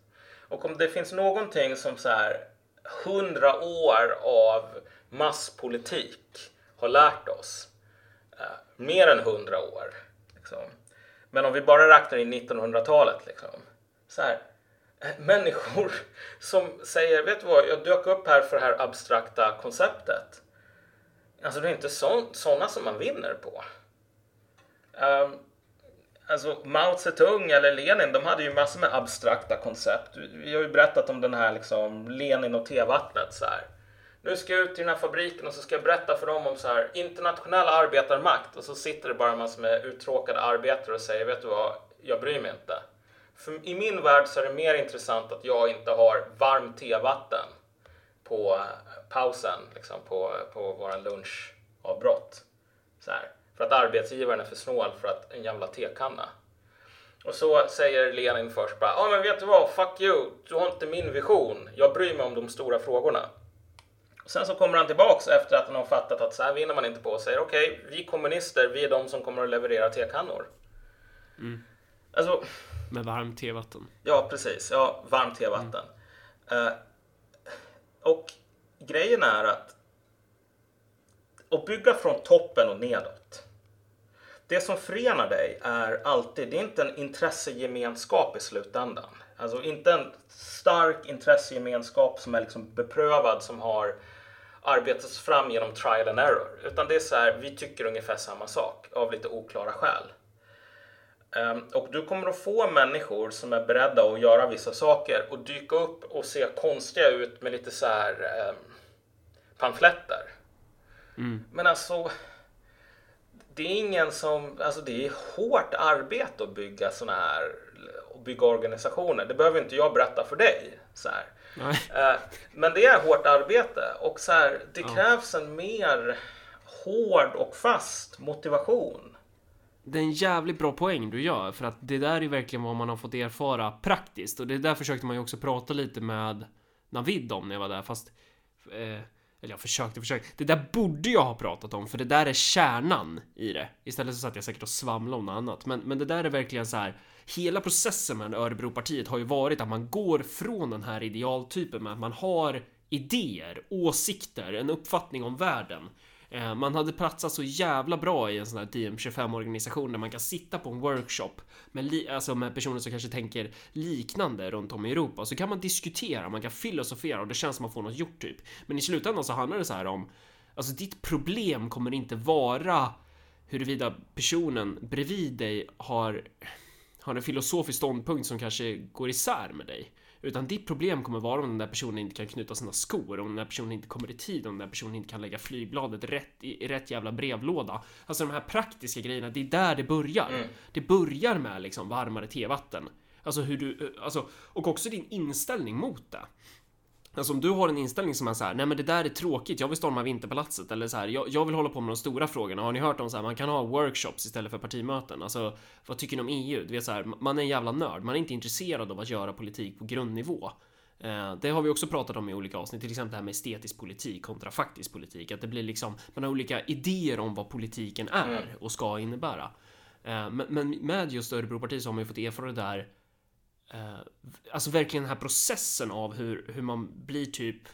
S1: Och om det finns någonting som så här hundra år av masspolitik har lärt oss, eh, mer än hundra år, liksom men om vi bara räknar in 1900-talet, liksom, så här, eh, människor som säger, vet du vad, jag dök upp här för det här abstrakta konceptet. Alltså det är inte sådana som man vinner på. Um, Alltså Mao Zedong eller Lenin, de hade ju massor med abstrakta koncept. Vi har ju berättat om den här liksom Lenin och tevattnet så här. Nu ska jag ut till den här fabriken och så ska jag berätta för dem om så här internationell arbetarmakt och så sitter det bara massor med uttråkade arbetare och säger vet du vad, jag bryr mig inte. För i min värld så är det mer intressant att jag inte har varmt tevatten på eh, pausen, liksom på, på våran lunchavbrott. Så här. För att arbetsgivaren är för snål för att en jävla tekanna. Och så säger Lenin först bara, ja men vet du vad, fuck you, du har inte min vision, jag bryr mig om de stora frågorna. Sen så kommer han tillbaks efter att han har fattat att så här vinner man inte på och säger okej, okay, vi kommunister, vi är de som kommer att leverera tekannor.
S2: Mm.
S1: Alltså,
S2: Med varmt tevatten.
S1: ja precis, ja, varmt tevatten. Uh, och grejen är att att bygga från toppen och nedåt. Det som förenar dig är alltid, det är inte en intressegemenskap i slutändan. Alltså inte en stark intressegemenskap som är liksom beprövad, som har arbetats fram genom trial and error. Utan det är så här, vi tycker ungefär samma sak av lite oklara skäl. Um, och du kommer att få människor som är beredda att göra vissa saker och dyka upp och se konstiga ut med lite så här um, pamfletter.
S2: Mm.
S1: Men alltså, det är ingen som, alltså det är hårt arbete att bygga såna här, och bygga organisationer. Det behöver inte jag berätta för dig. Så här. Eh, Men det är hårt arbete och så här, det
S2: Ja.
S1: krävs en mer hård och fast motivation.
S2: Det är en jävligt bra poäng du gör för att det där är verkligen vad man har fått erfara praktiskt och det där försökte man ju också prata lite med Navid om när jag var där fast eh, eller jag försökte, försökte. Det där borde jag ha pratat om för det där är kärnan i det. Istället så satt jag säkert och svamlade om något annat. Men, men det där är verkligen så här. Hela processen med Örebropartiet har ju varit att man går från den här idealtypen med att man har idéer, åsikter, en uppfattning om världen. Eh, man hade platsat så jävla bra i en sån här DM25-organisation där man kan sitta på en workshop med, alltså med personer som kanske tänker liknande runt om i Europa. Så kan man diskutera, man kan filosofera och det känns som att man får något gjort typ. Men i slutändan så handlar det så här om Alltså ditt problem kommer inte vara huruvida personen bredvid dig har, har en filosofisk ståndpunkt som kanske går isär med dig. Utan ditt problem kommer vara om den där personen inte kan knyta sina skor, om den där personen inte kommer i tid, om den där personen inte kan lägga flygbladet rätt i, i rätt jävla brevlåda. Alltså de här praktiska grejerna, det är där det börjar.
S1: Mm.
S2: Det börjar med liksom varmare tevatten. Alltså hur du, alltså, och också din inställning mot det. Alltså om du har en inställning som är så här, nej men det där är tråkigt, jag vill storma Vinterpalatset eller så här, jag, jag vill hålla på med de stora frågorna. Har ni hört om så här, man kan ha workshops istället för partimöten? Alltså, vad tycker ni om EU? Du vet så här, man är en jävla nörd, man är inte intresserad av att göra politik på grundnivå. Eh, Det har vi också pratat om i olika avsnitt, till exempel det här med estetisk politik kontra faktisk politik. Att det blir liksom, man har olika idéer om vad politiken är och ska innebära. Eh, Men, men med just Örebropartiet så har man ju fått erfara det där eh, alltså verkligen den här processen av hur, hur man blir typ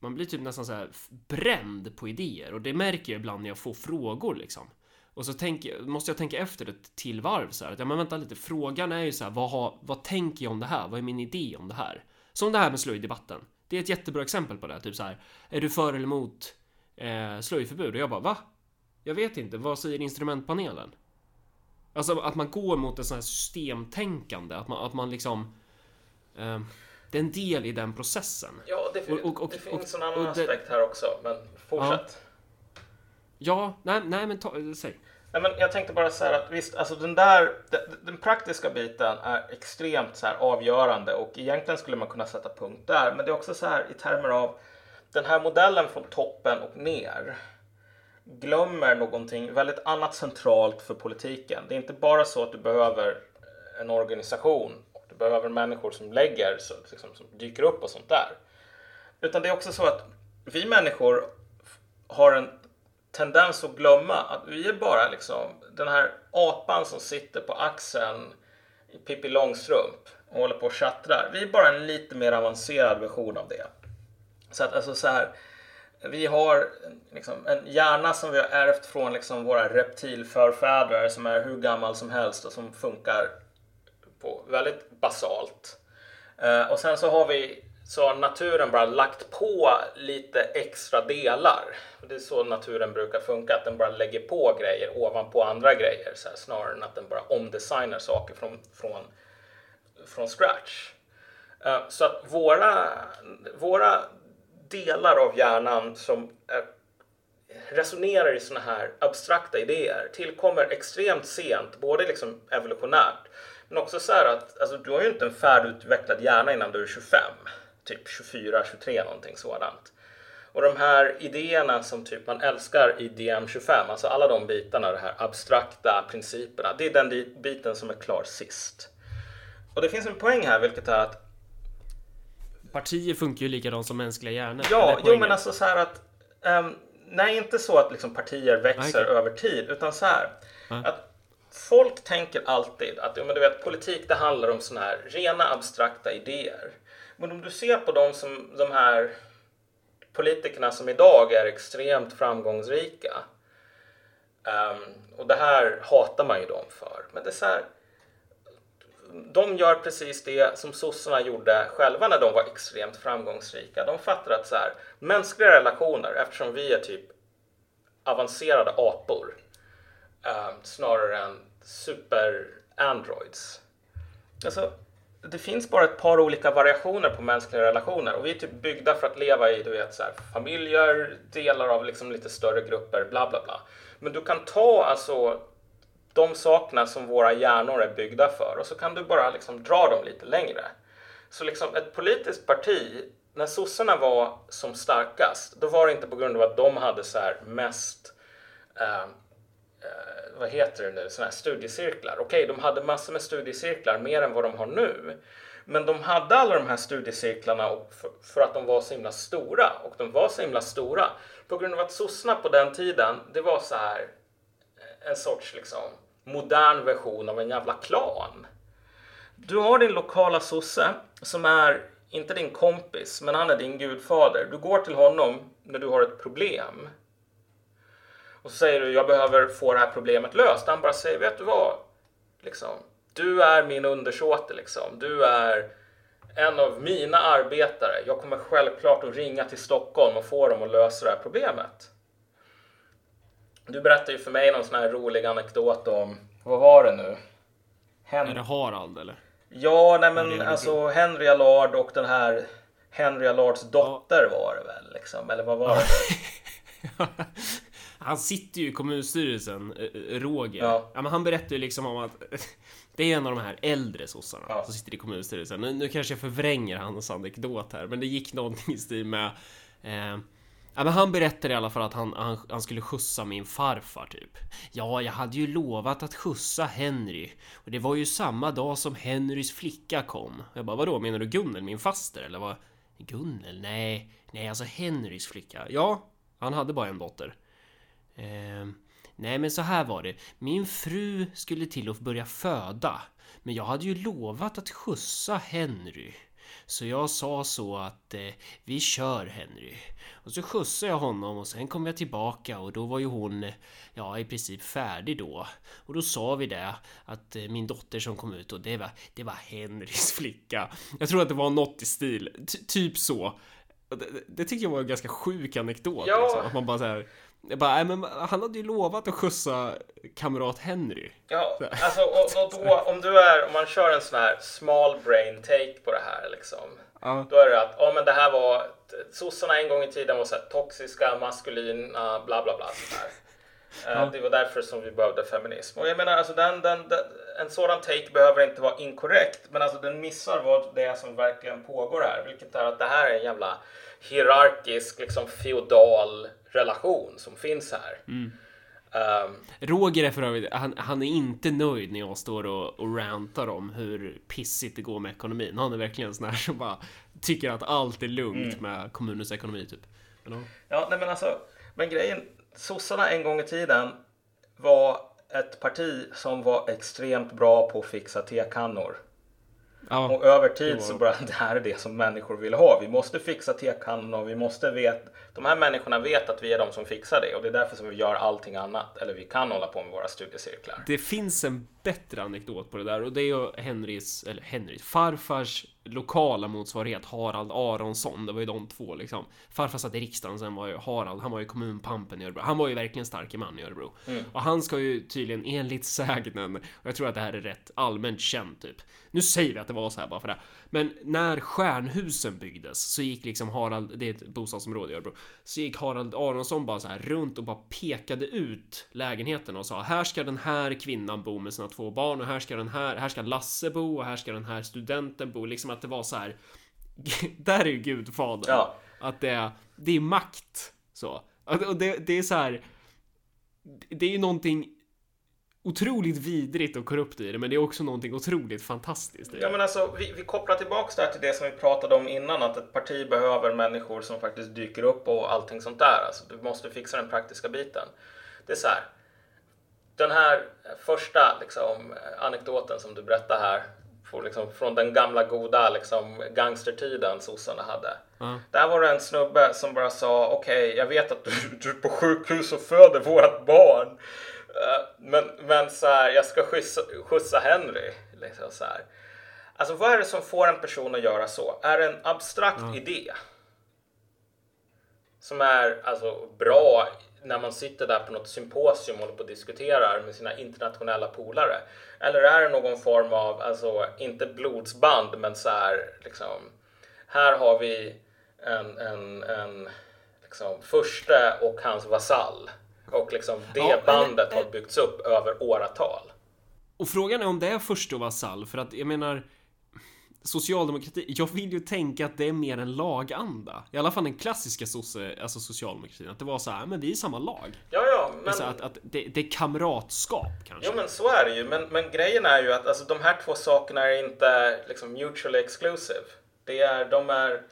S2: man blir typ nästan så här bränd på idéer och det märker jag ibland när jag får frågor liksom. Och så tänker, måste jag tänka efter ett till varv så här att ja men vänta lite, frågan är ju så här vad, har, vad tänker jag om det här? Vad är min idé om det här? Som det här med slöjdebatten. Det är ett jättebra exempel på det, typ så här. Är du för eller emot eh, slöjförbud? Och jag bara va? Jag vet inte, vad säger instrumentpanelen? Alltså att man går mot ett sånt här systemtänkande, att man, att man liksom... Eh, det är en del i den processen.
S1: Ja, det,
S2: Och- och- och-
S1: det finns en annan aspekt här också, men fortsätt.
S2: Ja, nej, nej men ta, säg.
S1: Nej, men jag tänkte bara säga att visst, alltså den där, den, den praktiska biten är extremt så här avgörande och egentligen skulle man kunna sätta punkt där. Men det är också så här i termer av den här modellen från toppen och ner glömmer någonting väldigt annat centralt för politiken. Det är inte bara så att du behöver en organisation och du behöver människor som lägger, liksom, som dyker upp och sånt där. Utan det är också så att vi människor har en tendens att glömma att vi är bara liksom den här apan som sitter på axeln i Pippi Långstrump och håller på och tjattrar. Vi är bara en lite mer avancerad version av det. Så att alltså så här, vi har liksom en hjärna som vi har ärvt från liksom våra reptilförfäder som är hur gammal som helst och som funkar på väldigt basalt. Eh, och sen så har vi så har naturen bara lagt på lite extra delar. Det är så naturen brukar funka, att den bara lägger på grejer ovanpå andra grejer så här, snarare än att den bara omdesignar saker från, från, från scratch. Eh, så att våra, våra delar av hjärnan som är, resonerar i sådana här abstrakta idéer tillkommer extremt sent, både liksom evolutionärt men också så här att alltså, du har ju inte en färdigutvecklad hjärna innan du är 25, typ 24, 23 någonting sådant. Och de här idéerna som typ man älskar i DM25, alltså alla de bitarna, de här abstrakta principerna, det är den biten som är klar sist. Och det finns en poäng här, vilket är att
S2: Partier funkar ju likadant som mänskliga hjärnor.
S1: Ja, jo men alltså så här att ehm, Nej, inte så att liksom partier växer
S2: okej.
S1: över tid, utan så här
S2: Ja.
S1: att folk tänker alltid att ja, men du vet, politik det handlar om såna här rena abstrakta idéer. Men om du ser på de, som, de här politikerna som idag är extremt framgångsrika ehm, och det här hatar man ju dem för. Men det är så här, de gör precis det som sossarna gjorde själva när de var extremt framgångsrika. De fattar att så här, mänskliga relationer, eftersom vi är typ avancerade apor eh, snarare än super-androids. Alltså, det finns bara ett par olika variationer på mänskliga relationer och vi är typ byggda för att leva i du vet, så här, familjer, delar av liksom lite större grupper, bla bla bla. Men du kan ta alltså de sakerna som våra hjärnor är byggda för och så kan du bara liksom dra dem lite längre. Så liksom ett politiskt parti, när sossarna var som starkast, då var det inte på grund av att de hade så här mest eh, eh, vad heter det nu, såna här studiecirklar. Okej, de hade massor med studiecirklar, mer än vad de har nu. Men de hade alla de här studiecirklarna för, för att de var så himla stora. Och de var så himla stora på grund av att sossarna på den tiden, det var så här en sorts liksom modern version av en jävla klan. Du har din lokala sosse som är inte din kompis, men han är din gudfader. Du går till honom när du har ett problem Och så säger du jag behöver få det här problemet löst. Han bara säger vet du vad? Liksom, du är min undersåte liksom. Du är en av mina arbetare. Jag kommer självklart att ringa till Stockholm och få dem att lösa det här problemet. Du berättade ju för mig någon sån här rolig anekdot om, vad var det nu?
S2: Hen är det Harald eller?
S1: Ja, nej men alltså Henry Allard och den här Henry Allards dotter var det väl liksom, eller vad var det?
S2: han sitter ju i kommunstyrelsen, eh, eh, Roger.
S1: Ja.
S2: ja men han berättar ju liksom om att det är en av de här äldre sossarna
S1: Ja.
S2: som sitter i kommunstyrelsen. Nu, nu kanske jag förvränger hans anekdot här, men det gick någonting i stil med eh, Ja, men han berättade i alla fall att han, han, han skulle skjutsa min farfar typ. Ja, jag hade ju lovat att skjutsa Henry. Och det var ju samma dag som Henrys flicka kom. Jag bara, vadå, menar du Gunnel, min faster? Eller vad? Gunnel? Nej, nej, alltså Henrys flicka. Ja, han hade bara en dotter. Ehm, nej, men så här var det. Min fru skulle till och börja föda. Men jag hade ju lovat att skjutsa Henry. Så jag sa så att eh, vi kör Henry. Och så skjutsade jag honom och sen kom jag tillbaka och då var ju hon ja i princip färdig då. Och då sa vi det att eh, min dotter som kom ut och det var, det var Henrys flicka. Jag tror att det var något i stil, Ty- typ så. Det, det tycker jag var en ganska sjuk anekdot.
S1: Ja.
S2: Liksom. Att man bara så här, jag bara, nej, men han hade ju lovat att skjutsa kamrat Henry.
S1: Ja, alltså och, och då, om du är, om man kör en sån här small brain take på det här liksom.
S2: Ja.
S1: Då är det att, ja men det här var, sossarna en gång i tiden var så här toxiska, maskulina, bla bla bla sådär. Eh, Det var därför som vi behövde feminism. Och jag menar, alltså den, den, den, en sådan take behöver inte vara inkorrekt, men alltså den missar vad det är som verkligen pågår här, vilket är att det här är en jävla hierarkisk, liksom feodal relation som finns här. Ehm,
S2: Roger är för övrigt, han, han är inte nöjd när jag står och, och rantar om hur pissigt det går med ekonomin. Han är verkligen sån här som bara tycker att allt är lugnt med kommunens ekonomi typ. Men, ja.
S1: Ja, nej men alltså, men grejen, sossarna en gång i tiden var ett parti som var extremt bra på att fixa tekannor.
S2: Ja,
S1: Och över tid så bara, det här är det som människor vill ha. Vi måste fixa tekannorna och vi måste veta, de här människorna vet att vi är de som fixar det och det är därför som vi gör allting annat. Eller vi kan hålla på med våra studiecirklar.
S2: det finns en bättre anekdot på det där och det är ju Henrys, eller Henrys, farfars lokala motsvarighet Harald Aronsson. Det var ju de två liksom. Farfar satt i riksdagen, sen var ju Harald, han var ju kommunpampen i Örebro. Han var ju verkligen starke man i Örebro. Och han ska ju tydligen enligt sägnen, och jag tror att det här är rätt allmänt känt typ. Nu säger vi att det var så här bara för det. Men när Stjärnhusen byggdes så gick liksom Harald, det är ett bostadsområde i Örebro, så gick Harald Aronsson bara så här runt och bara pekade ut lägenheten och sa här ska den här kvinnan bo med sina två barn och här ska den här, här ska Lasse bo och här ska den här studenten bo. Liksom att det var så här. Där är ju gudfadern.
S1: Ja.
S2: Att det är, det är makt. Så. Och det, det är så här. Det är ju någonting otroligt vidrigt och korrupt i det, men det är också någonting otroligt fantastiskt i det.
S1: Ja men alltså vi, vi kopplar tillbaks där till det som vi pratade om innan att ett parti behöver människor som faktiskt dyker upp och allting sånt där. Alltså du måste fixa den praktiska biten. Det är så här. Den här första liksom, anekdoten som du berättar här får liksom, från den gamla goda liksom, gangstertiden sossarna hade.
S2: Ja.
S1: Där var det en snubbe som bara sa okej, jag vet att du, du är på sjukhus och föder vårt barn. Eh, men, men så här, jag ska skjutsa, skjutsa Henry. Liksom så här. Alltså vad är det som får en person att göra så? Är det en abstrakt idé? Som är alltså bra när man sitter där på något symposium och håller på och diskuterar med sina internationella polare? Eller är det någon form av, alltså inte blodsband, men så här liksom. Här har vi en, en, en liksom, förste och hans vasall. Och liksom det
S2: Ja,
S1: bandet har byggts upp över åratal.
S2: Och frågan är om det är först och vasall, för att jag menar Socialdemokrati, jag vill ju tänka att det är mer en laganda. I alla fall den klassiska sosse, alltså socialdemokratin. Att det var så här, men vi är samma lag.
S1: Ja, ja, men...
S2: Så att, att det, det är kamratskap kanske.
S1: Jo men så är det ju. Men, men grejen är ju att alltså, de här två sakerna är inte liksom, mutually exclusive. Det är, de är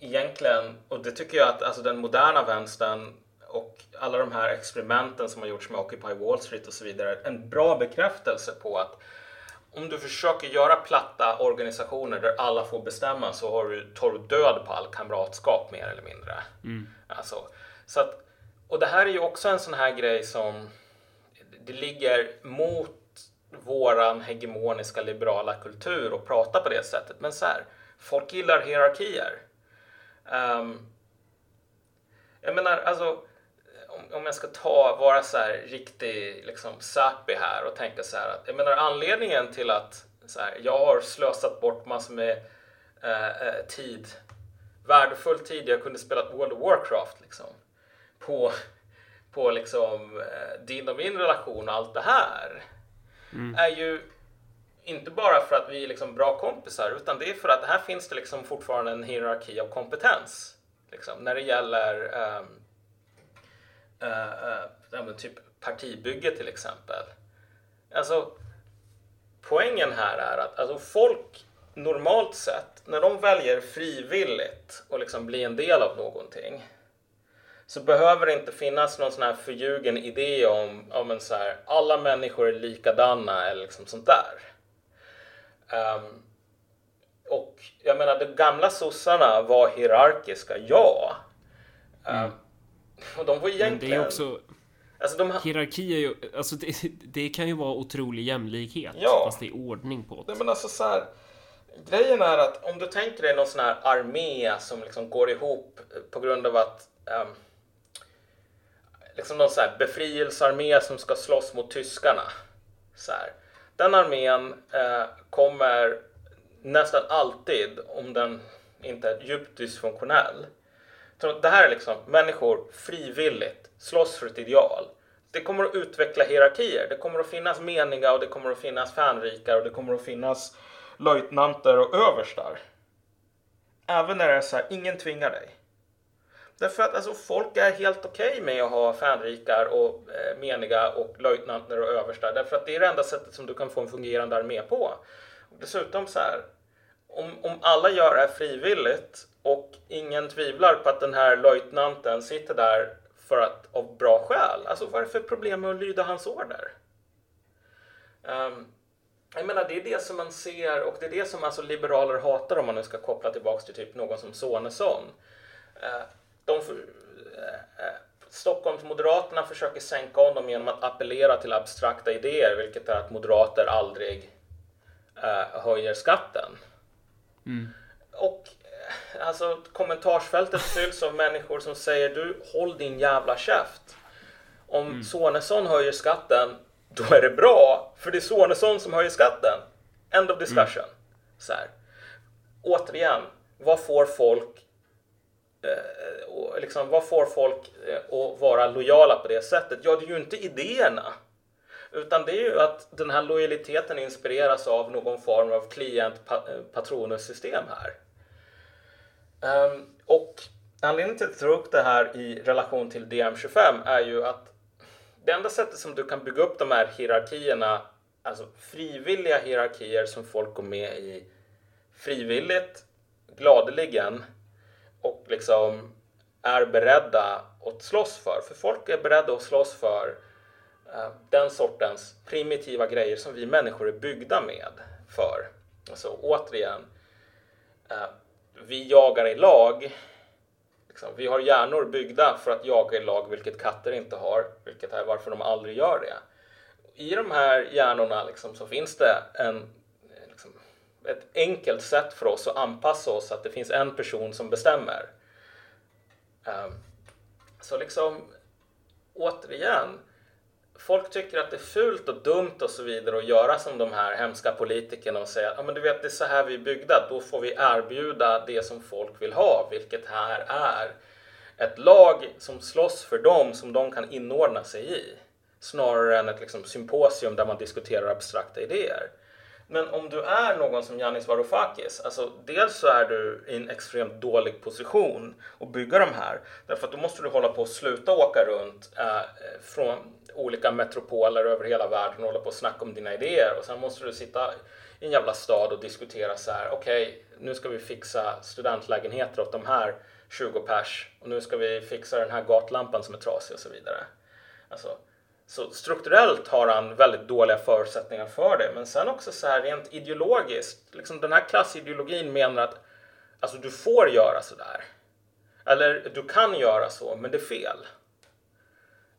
S1: egentligen, och det tycker jag att alltså, den moderna vänstern och alla de här experimenten som har gjorts med Occupy Wall Street och så vidare, en bra bekräftelse på att om du försöker göra platta organisationer där alla får bestämma så har du, tar du död på all kamratskap mer eller mindre. Alltså, så att och det här är ju också en sån här grej som det ligger mot våran hegemoniska liberala kultur att prata på det sättet. Men så här, folk gillar hierarkier. Um, jag menar, alltså om, jag ska ta, vara så här riktig liksom sappy här och tänka så här att jag menar anledningen till att så här, jag har slösat bort massor med eh, tid, värdefull tid jag kunde spela World of Warcraft liksom på, på liksom eh, din och min relation och allt det här mm. är ju inte bara för att vi är liksom bra kompisar utan det är för att här finns det liksom fortfarande en hierarki av kompetens liksom, när det gäller um, eh, eh typ partibygge till exempel. Alltså, poängen här är att alltså, folk normalt sett, när de väljer frivilligt och liksom bli en del av någonting så behöver det inte finnas någon sån här förljugen idé om, om en så här, alla människor är likadana eller liksom sånt där. Um, och jag menar, de gamla sossarna var hierarkiska, ja. Um. Och de var egentligen... Men det är också...
S2: Alltså de... Hierarki är ju, alltså det, det, kan ju vara otrolig jämlikhet, ja. fast det är ordning på
S1: det. Men alltså så här, grejen är att om du tänker dig någon sån här armé som liksom går ihop på grund av att um, liksom någon så här befrielsearmé som ska slåss mot tyskarna. Så här. Den armén eh, kommer nästan alltid, om den inte är djupt dysfunktionell det här är liksom människor frivilligt slåss för ett ideal. Det kommer att utveckla hierarkier. Det kommer att finnas meniga och det kommer att finnas fanrikar och det kommer att finnas löjtnanter och överstar. Även när det är så här, ingen tvingar dig. Därför att alltså, folk är helt okej okay med att ha fanrikar och eh, meniga och löjtnanter och överstar. Därför att det är det enda sättet som du kan få en fungerande armé på. Och dessutom så här, om, om alla gör det här frivilligt och ingen tvivlar på att den här löjtnanten sitter där för att, av bra skäl. Alltså vad är det för problem med att lyda hans order? Um, jag menar, det är det som man ser och det är det som alltså liberaler hatar om man nu ska koppla tillbaks till typ någon som Sonesson. Uh, de, eh, Stockholmsmoderaterna försöker sänka honom genom att appellera till abstrakta idéer, vilket är att moderater aldrig eh, höjer skatten. Mm. Och eh, alltså kommentarsfältet fylls av människor som säger du håll din jävla käft. Om mm. Sonesson höjer skatten, då är det bra, för det är Sonesson som höjer skatten. End of discussion. Mm. Så här. Återigen, vad får folk Eh, och liksom, vad får folk eh, att vara lojala på det sättet? Ja, det är ju inte idéerna. Utan det är ju att den här lojaliteten inspireras av någon form av klient-patronus-system här. Um, och anledningen till att jag tar upp det här i relation till DM25 är ju att det enda sättet som du kan bygga upp de här hierarkierna, alltså frivilliga hierarkier som folk går med i frivilligt, gladeligen, och liksom är beredda att slåss för. För folk är beredda att slåss för uh, den sortens primitiva grejer som vi människor är byggda med för. Alltså återigen, uh, vi jagar i lag. Liksom, vi har hjärnor byggda för att jaga i lag, vilket katter inte har, vilket är varför de aldrig gör det. I de här hjärnorna liksom, så finns det en liksom, ett enkelt sätt för oss att anpassa oss att det finns en person som bestämmer. Um, så liksom återigen, folk tycker att det är fult och dumt och så vidare att göra som de här hemska politikerna och säga att ah, du vet det är så här vi är byggda, då får vi erbjuda det som folk vill ha, vilket här är ett lag som slåss för dem som de kan inordna sig i snarare än ett liksom, symposium där man diskuterar abstrakta idéer. Men om du är någon som Yanis Varoufakis, alltså dels så är du i en extremt dålig position att bygga de här. Därför att då måste du hålla på att sluta åka runt eh, från olika metropoler över hela världen och hålla på och snacka om dina idéer. Och sen måste du sitta i en jävla stad och diskutera så här, okej, okay, nu ska vi fixa studentlägenheter åt de här 20 pers och nu ska vi fixa den här gatlampan som är trasig och så vidare. Alltså, så strukturellt har han väldigt dåliga förutsättningar för det. Men sen också så här rent ideologiskt. Liksom den här klassideologin menar att alltså, du får göra så där. Eller du kan göra så, men det är fel.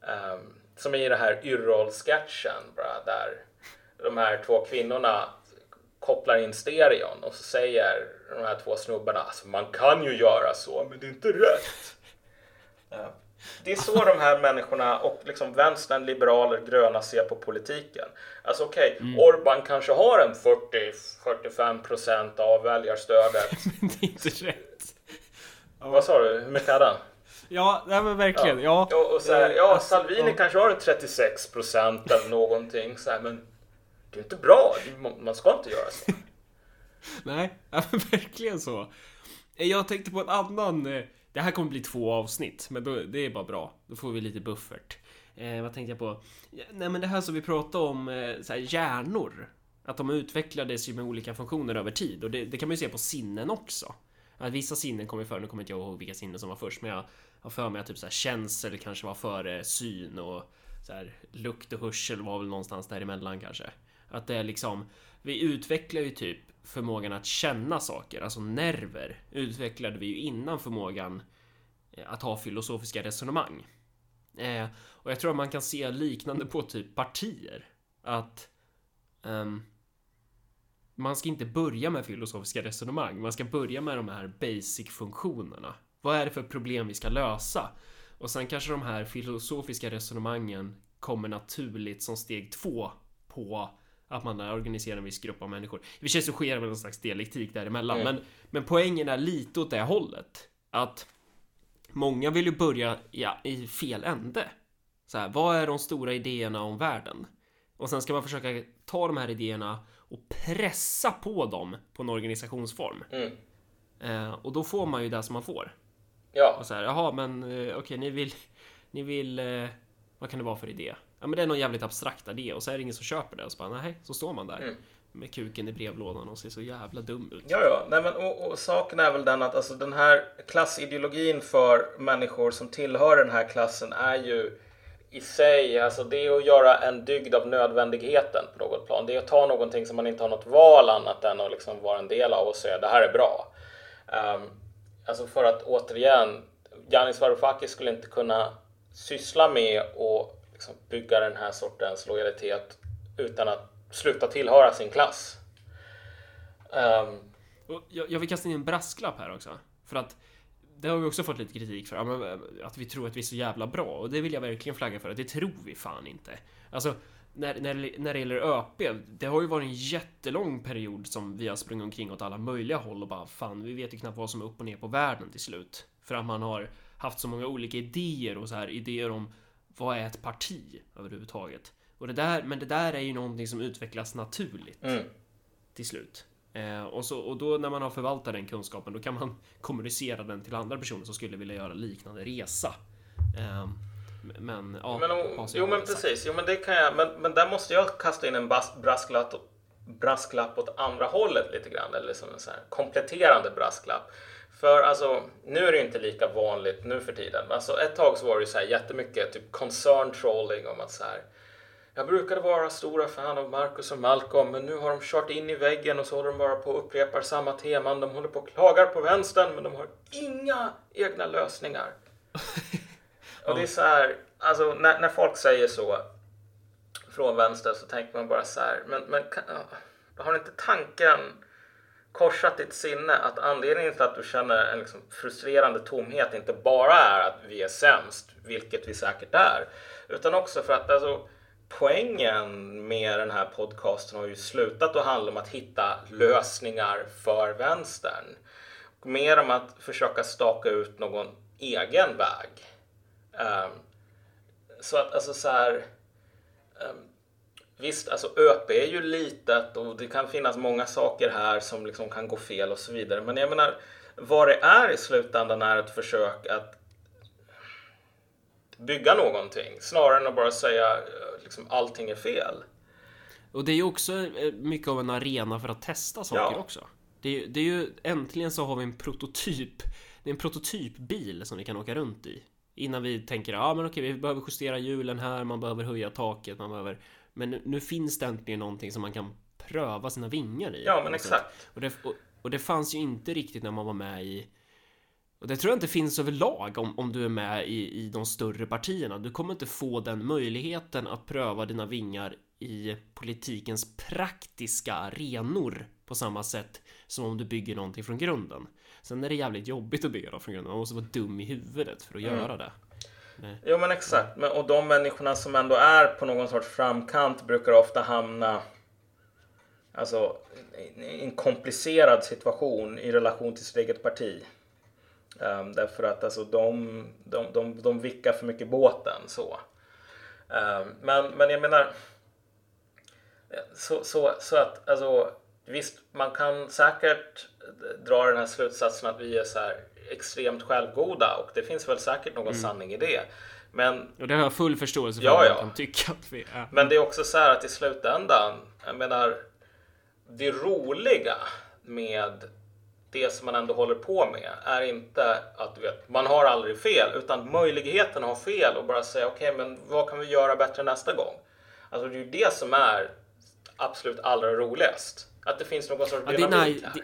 S1: Um, som i den här Yrrol-sketchen där de här två kvinnorna kopplar in stereon och så säger de här två snubbarna alltså man kan ju göra så men det är inte rätt. Ja. Det är så de här människorna och liksom vänstern, liberaler, gröna ser på politiken. Alltså okej, okay, mm. Orban kanske har en 40-45 procent av väljarstödet.
S2: men det är inte rätt.
S1: Vad sa du? Hur mycket hade han?
S2: Ja, nej men verkligen. Ja.
S1: ja. Och så här, ja, alltså, Salvini ja. kanske har en 36 procent eller någonting. Så här, men det är inte bra. Man ska inte göra så.
S2: nej, ja, verkligen så. Jag tänkte på en annan eh, det här kommer bli två avsnitt, men då, det är bara bra. Då får vi lite buffert. Eh, vad tänkte jag på? Nej, men det här som vi pratade om, eh, så här, hjärnor. Att de utvecklades ju med olika funktioner över tid och det, det kan man ju se på sinnen också. Att vissa sinnen kommer före, nu kommer inte jag ihåg vilka sinnen som var först, men jag har för mig att typ så här, känsel kanske var före syn och så här, lukt och hörsel var väl någonstans däremellan kanske. Att det är liksom, vi utvecklar ju typ förmågan att känna saker, alltså nerver, utvecklade vi ju innan förmågan eh, att ha filosofiska resonemang. Eh, och jag tror att man kan se liknande på typ partier. Att um, man ska inte börja med filosofiska resonemang, man ska börja med de här basic-funktionerna. Vad är det för problem vi ska lösa? Och sen kanske de här filosofiska resonemangen kommer naturligt som steg två på att man organiserar en viss grupp av människor. I och för sig så sker det väl någon slags dialektik däremellan, mm. men, men poängen är lite åt det hållet. Att många vill ju börja ja, i fel ände. Så här, vad är de stora idéerna om världen? Och sen ska man försöka ta de här idéerna och pressa på dem på en organisationsform. Mm. Eh, och då får man ju det som man får.
S1: Ja.
S2: Och så här, jaha, men eh, okej, okay, ni vill, ni vill, eh, vad kan det vara för idé? ja men det är någon jävligt abstrakt idé och så är det ingen som köper det och så bara nej, så står man där. Mm. Med kuken i brevlådan och ser så jävla dum ut.
S1: Ja, ja, nej men och, och saken är väl den att alltså den här klassideologin för människor som tillhör den här klassen är ju i sig, alltså det är att göra en dygd av nödvändigheten på något plan. Det är att ta någonting som man inte har något val annat än att liksom vara en del av och säga det här är bra. Um, alltså för att återigen, Janis Varoufakis skulle inte kunna syssla med och liksom bygga den här sortens lojalitet utan att sluta tillhöra sin klass. Um,
S2: jag, jag vill kasta in en brasklapp här också. För att det har vi också fått lite kritik för. Eh, att vi tror att vi är så jävla bra. Och det vill jag verkligen flagga för. Att det tror vi fan inte. Alltså, när, när, när det gäller ÖP, det har ju varit en jättelång period som vi har sprungit omkring åt alla möjliga håll och bara fan, vi vet ju knappt vad som är upp och ner på världen till slut. För att man har haft så många olika idéer och så här idéer om vad är ett parti överhuvudtaget? Och det där, men det där är ju någonting som utvecklas naturligt mm. till slut. Eh, och, så, och då när man har förvaltat den kunskapen, då kan man kommunicera den till andra personer som skulle vilja göra liknande resa. Eh, men ja,
S1: men om, jo men precis, jo men det kan jag, men, men där måste jag kasta in en brasklapp, brasklapp åt andra hållet lite grann, eller som en så här kompletterande brasklapp. För alltså, nu är det inte lika vanligt nu för tiden. Alltså ett tag så var det ju så här jättemycket typ concern trolling om att så här. Jag brukade vara stora fan av Marcus och Malcolm men nu har de kört in i väggen och så håller de bara på och upprepar samma teman. De håller på och klagar på vänstern men de har inga egna lösningar. och det är så här, alltså när, när folk säger så från vänster så tänker man bara så här, men, men har ni inte tanken korsat ditt sinne att anledningen till att du känner en liksom frustrerande tomhet inte bara är att vi är sämst, vilket vi säkert är, utan också för att alltså, poängen med den här podcasten har ju slutat att handla om att hitta lösningar för vänstern. Mer om att försöka staka ut någon egen väg. Um, så att alltså så här, um, Visst, alltså ÖP är ju litet och det kan finnas många saker här som liksom kan gå fel och så vidare. Men jag menar, vad det är i slutändan är ett försök att bygga någonting snarare än att bara säga liksom allting är fel.
S2: Och det är ju också eh, mycket av en arena för att testa saker ja. också. Det är, det är ju äntligen så har vi en prototyp. Det är en prototypbil som vi kan åka runt i. Innan vi tänker, ja men okej, vi behöver justera hjulen här, man behöver höja taket, man behöver men nu, nu finns det äntligen någonting som man kan pröva sina vingar i.
S1: Ja, men exakt.
S2: Och det, och, och det fanns ju inte riktigt när man var med i Och det tror jag inte finns överlag om, om du är med i, i de större partierna. Du kommer inte få den möjligheten att pröva dina vingar i politikens praktiska arenor på samma sätt som om du bygger någonting från grunden. Sen är det jävligt jobbigt att bygga något från grunden. Man måste vara dum i huvudet för att mm. göra det.
S1: Nej. Jo men exakt. Men, och de människorna som ändå är på någon sorts framkant brukar ofta hamna alltså, i en komplicerad situation i relation till sitt eget parti. Um, därför att alltså, de, de, de, de vickar för mycket båten. så. Um, men, men jag menar, så, så, så att alltså, visst, man kan säkert dra den här slutsatsen att vi är så här extremt självgoda och det finns väl säkert någon mm. sanning i det. Men,
S2: och det har jag full förståelse för ja, att man kan tycka att vi är.
S1: Men det är också så här att i slutändan, jag menar, det roliga med det som man ändå håller på med är inte att vet, man har aldrig fel, utan möjligheten att ha fel och bara säga okej, okay, men vad kan vi göra bättre nästa gång? Alltså det är ju det som är absolut allra roligast. Att det finns någon sorts
S2: ja, dynamik här. Det,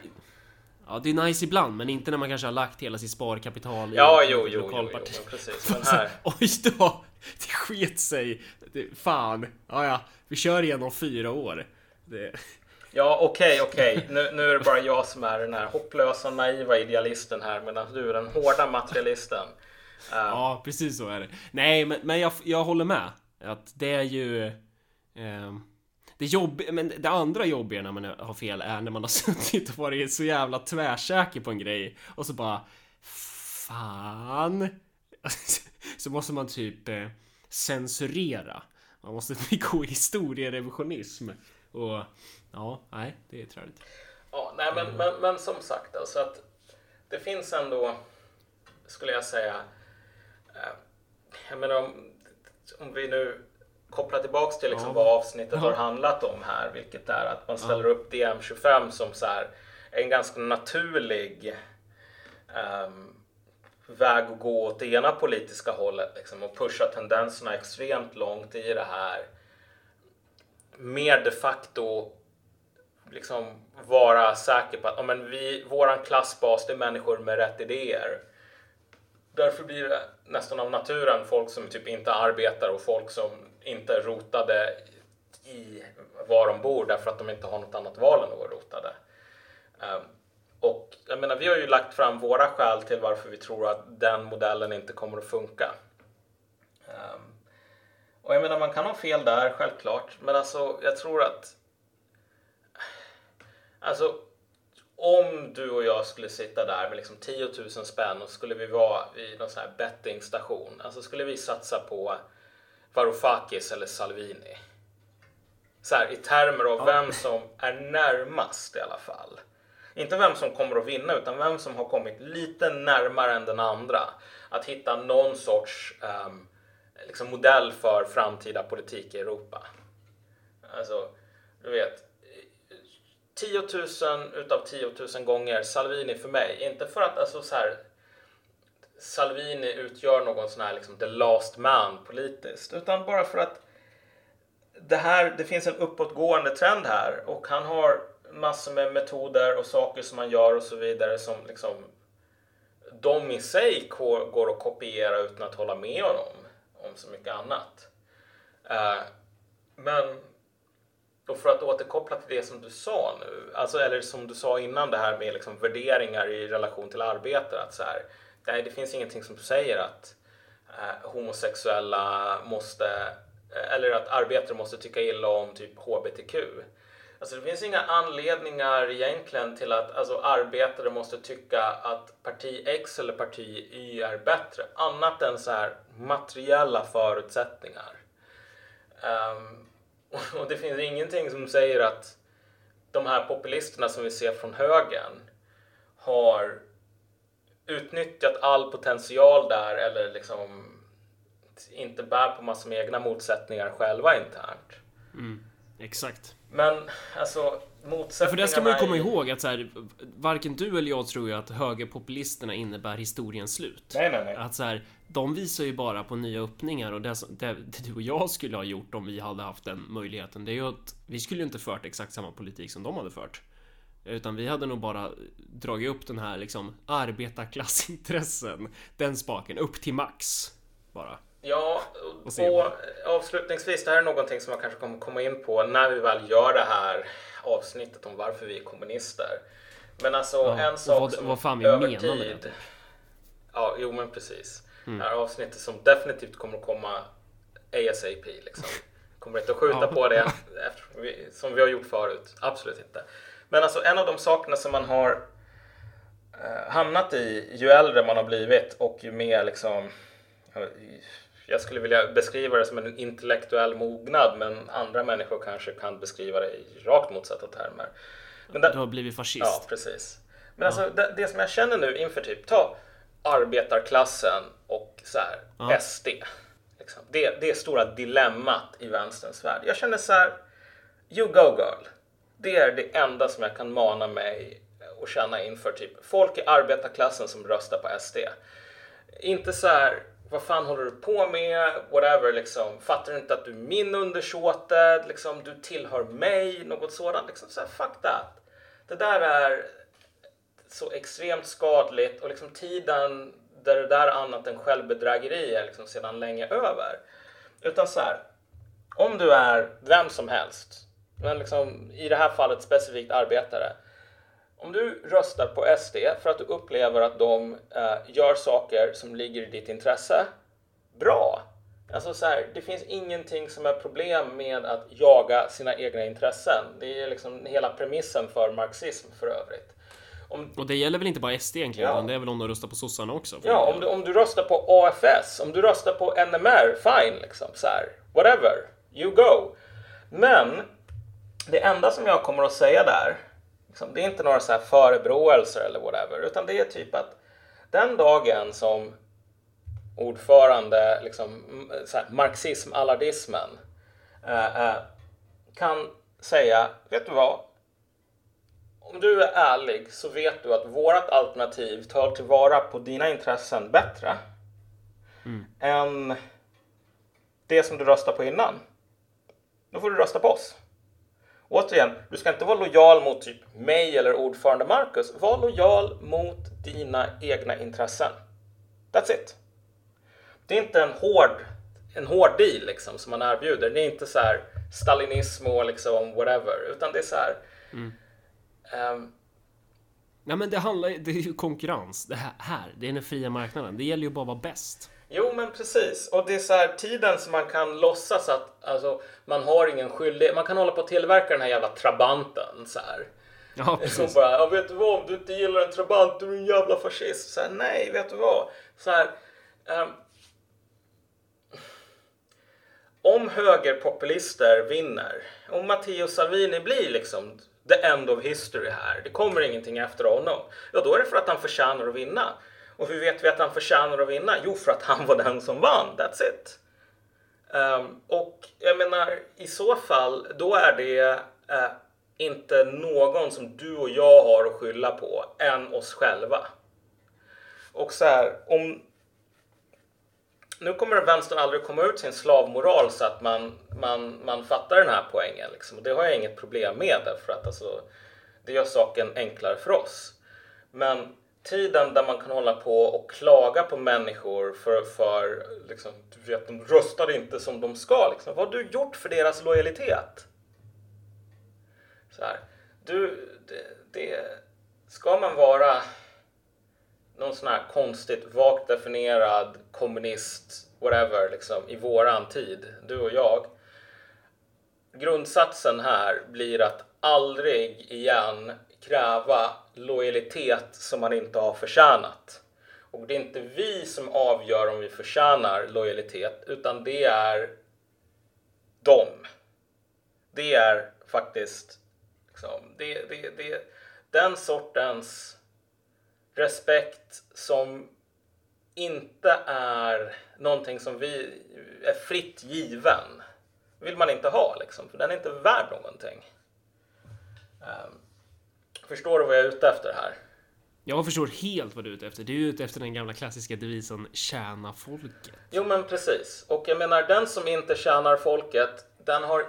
S2: ja, det är nice ibland, men inte när man kanske har lagt hela sitt sparkapital
S1: i ja, jo, jo, jo, jo, jo, precis. Men här...
S2: Oj då! Det sket sig! Det, fan! Ja, ja, vi kör igen om fyra år. Det...
S1: Ja, okej, okay, okej. Okay. Nu, nu är det bara jag som är den här hopplösa, naiva idealisten här, medan du är den hårda materialisten.
S2: Uh... Ja, precis så är det. Nej, men, men jag, jag håller med. Att det är ju... Eh, det, jobb, men det andra jobbiga när man har fel är när man har suttit och varit så jävla tvärsäker på en grej och så bara Fan. Så måste man typ eh, censurera. Man måste begå historierevisionism. Och ja, nej, det är tråkigt.
S1: Ja, nej men, men, men som sagt alltså att det finns ändå skulle jag säga eh, jag menar om, om vi nu koppla tillbaks till liksom ja. vad avsnittet ja. har handlat om här, vilket är att man ställer ja. upp DM25 som så här, en ganska naturlig um, väg att gå åt det ena politiska hållet liksom, och pusha tendenserna extremt långt i det här. Mer de facto liksom vara säker på att oh, men vi, våran klassbas det är människor med rätt idéer. Därför blir det nästan av naturen folk som typ inte arbetar och folk som inte är rotade i var de bor därför att de inte har något annat val än att vara rotade. Ehm, och jag menar, vi har ju lagt fram våra skäl till varför vi tror att den modellen inte kommer att funka. Ehm, och jag menar, man kan ha fel där, självklart. Men alltså, jag tror att... Alltså, om du och jag skulle sitta där med liksom 10 000 spänn och skulle vi vara vid någon sån här bettingstation. Alltså skulle vi satsa på Varoufakis eller Salvini. Så här, i termer av vem som är närmast i alla fall. Inte vem som kommer att vinna utan vem som har kommit lite närmare än den andra. Att hitta någon sorts um, liksom modell för framtida politik i Europa. Alltså, du vet. 10 000 utav 10 000 gånger Salvini för mig. Inte för att alltså så här, Salvini utgör någon sån här liksom the last man politiskt. Utan bara för att det, här, det finns en uppåtgående trend här och han har massor med metoder och saker som han gör och så vidare som liksom de i sig går att kopiera utan att hålla med honom om så mycket annat. Eh, men och för att återkoppla till det som du sa nu, alltså, eller som du sa innan det här med liksom värderingar i relation till arbete. Att så här, nej, det finns ingenting som säger att eh, homosexuella måste, eh, eller att arbetare måste tycka illa om typ HBTQ. Alltså det finns inga anledningar egentligen till att alltså, arbetare måste tycka att parti X eller parti Y är bättre. Annat än så här materiella förutsättningar. Um, och det finns ingenting som säger att de här populisterna som vi ser från högern har utnyttjat all potential där eller liksom inte bär på massor med egna motsättningar själva internt.
S2: Mm, exakt.
S1: Men alltså motsättningarna...
S2: för det ska man ju komma ihåg att så här, varken du eller jag tror ju att högerpopulisterna innebär historiens slut.
S1: Nej, nej, nej.
S2: Att så här, de visar ju bara på nya öppningar och det, det, det, du och jag skulle ha gjort om vi hade haft den möjligheten, det är ju att vi skulle ju inte fört exakt samma politik som de hade fört. Utan vi hade nog bara dragit upp den här liksom arbetarklassintressen. Den spaken upp till max. Bara.
S1: Ja,
S2: Och
S1: och, avslutningsvis, det här är någonting som man kanske kommer komma in på när vi väl gör det här avsnittet om varför vi är kommunister. Men alltså
S2: Ja,
S1: en sak
S2: vad-
S1: som
S2: vad fan vi
S1: över
S2: menar med det,
S1: tid-
S2: typ.
S1: Ja, jo men precis.
S2: Mm.
S1: Det här avsnittet som definitivt kommer att komma ASAP liksom. Kommer inte att skjuta
S2: Ja.
S1: på det efter, vi, som vi har gjort förut. Absolut inte. Men alltså en av de sakerna som man har eh, hamnat i ju äldre man har blivit och ju mer liksom ja, jag skulle vilja beskriva det som en intellektuell mognad men andra människor kanske kan beskriva det i rakt motsatta termer. Men det-
S2: Du har blivit
S1: Ja,
S2: fascist.
S1: precis. Men alltså det, det som jag känner nu inför typ, ta arbetarklassen och så här,
S2: Ja.
S1: SD. Liksom. Det, det är stora dilemmat i vänsterns värld. Jag känner så här, you go girl. Det är det enda som jag kan mana mig och känna inför typ folk i arbetarklassen som röstar på SD. Inte så här, vad fan håller du på med? Whatever, liksom. Fattar du inte att du är min undersåte? Liksom, du tillhör mig? Något sådant. Liksom, så här, fuck that. Det där är så extremt skadligt och liksom tiden där det där annat än självbedrägeri är liksom sedan länge över. Utan så här, om du är vem som helst, men liksom i det här fallet specifikt arbetare. Om du röstar på SD för att du upplever att de eh, gör saker som ligger i ditt intresse, bra. Alltså så här, det finns ingenting som är problem med att jaga sina egna intressen. Det är liksom hela premissen för marxism för övrigt. Om,
S2: Och det gäller väl inte bara SD egentligen,
S1: Ja.
S2: utan det är väl om de röstar på sossarna också?
S1: Ja, om du, om du röstar på AFS, om du röstar på NMR, fine liksom så här. Whatever, you go. Men det enda som jag kommer att säga där, liksom, det är inte några så här förebråelser eller whatever, utan det är typ att den dagen som ordförande, liksom, marxism-allardismen, eh, eh, kan säga, vet du vad? Om du är ärlig så vet du att vårt alternativ tar tillvara på dina intressen bättre än det som du röstar på innan. Då får du rösta på oss. Återigen, du ska inte vara lojal mot typ mig eller ordförande Marcus. Var lojal mot dina egna intressen. That's it. Det är inte en hård, en hård deal liksom som man erbjuder. Det är inte så här stalinism och liksom whatever, utan det är så här. ehm,
S2: Ja, men det handlar det är ju konkurrens. Det här, här, det är den fria marknaden. Det gäller ju bara att vara bäst.
S1: Jo, men precis. Och det är så här tiden som man kan låtsas att alltså, man har ingen skyldighet. Man kan hålla på att tillverka den här jävla trabanten så här.
S2: Ja,
S1: Som
S2: precis.
S1: bara, ja, vet du vad, om du inte gillar en trabant, du är en jävla fascist. Så här, nej, vet du vad? Så här, ehm, om högerpopulister vinner, om Matteo Salvini blir liksom the end of history här, det kommer ingenting efter honom, ja då är det för att han förtjänar att vinna. Och hur vet vi att han förtjänar att vinna? Jo, för att han var den som vann, that's it. Um, och jag menar, i så fall, då är det uh, inte någon som du och jag har att skylla på än oss själva. Och så här, om... Nu kommer vänstern aldrig komma ut sin slavmoral så att man, man, man fattar den här poängen. Liksom. Och det har jag inget problem med därför att alltså, det gör saken enklare för oss. Men tiden där man kan hålla på och klaga på människor för, för liksom, du vet, de röstar inte som de ska. Liksom. Vad har du gjort för deras lojalitet? Så här, du, det, det, ska man vara någon sån här konstigt vagt definierad kommunist, whatever, liksom, i våran tid, du och jag. Grundsatsen här blir att aldrig igen kräva lojalitet som man inte har förtjänat. Och det är inte vi som avgör om vi förtjänar lojalitet, utan det är dem. Det är faktiskt liksom, det, det, det, den sortens respekt som inte är någonting som vi är fritt given vill man inte ha liksom, för den är inte värd någonting. Um, förstår du vad jag är ute efter här?
S2: Jag förstår helt vad du är ute efter. Du är ute efter den gamla klassiska devisen tjäna folket.
S1: Jo men precis. Och jag menar den som inte tjänar folket, den har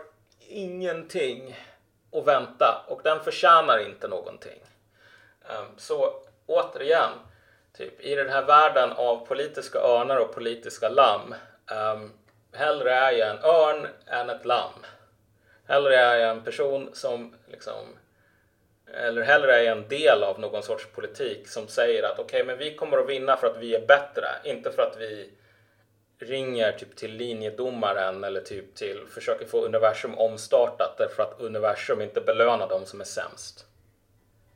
S1: ingenting och vänta och den förtjänar inte någonting. Um, så återigen, typ, i den här världen av politiska örnar och politiska lamm, um, hellre är jag en örn än ett lamm. Hellre är jag en person som liksom eller hellre är en del av någon sorts politik som säger att okej, okay, men vi kommer att vinna för att vi är bättre, inte för att vi ringer typ till linjedomaren eller typ till försöker få universum omstartat därför att universum inte belönar dem som är sämst.